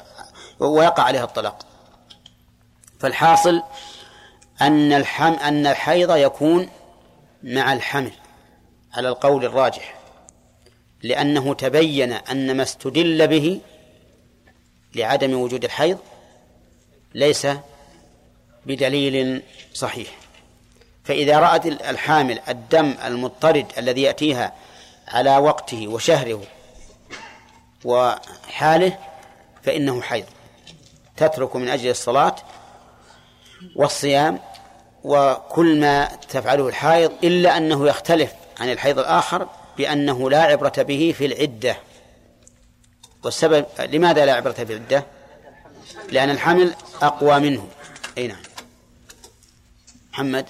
ويقع عليها الطلاق. فالحاصل أن الحم أن الحيض يكون مع الحمل. على القول الراجح لأنه تبين أن ما استدل به لعدم وجود الحيض ليس بدليل صحيح. فإذا رأت الحامل الدم المضطرد الذي يأتيها على وقته وشهره وحاله فإنه حيض. تترك من أجل الصلاة والصيام وكل ما تفعله الحائض إلا أنه يختلف عن الحيض الآخر بأنه لا عبرة به في العدة. والسبب لماذا لا عبرة في العدة؟ لأن الحمل أقوى منه. أي نعم. محمد؟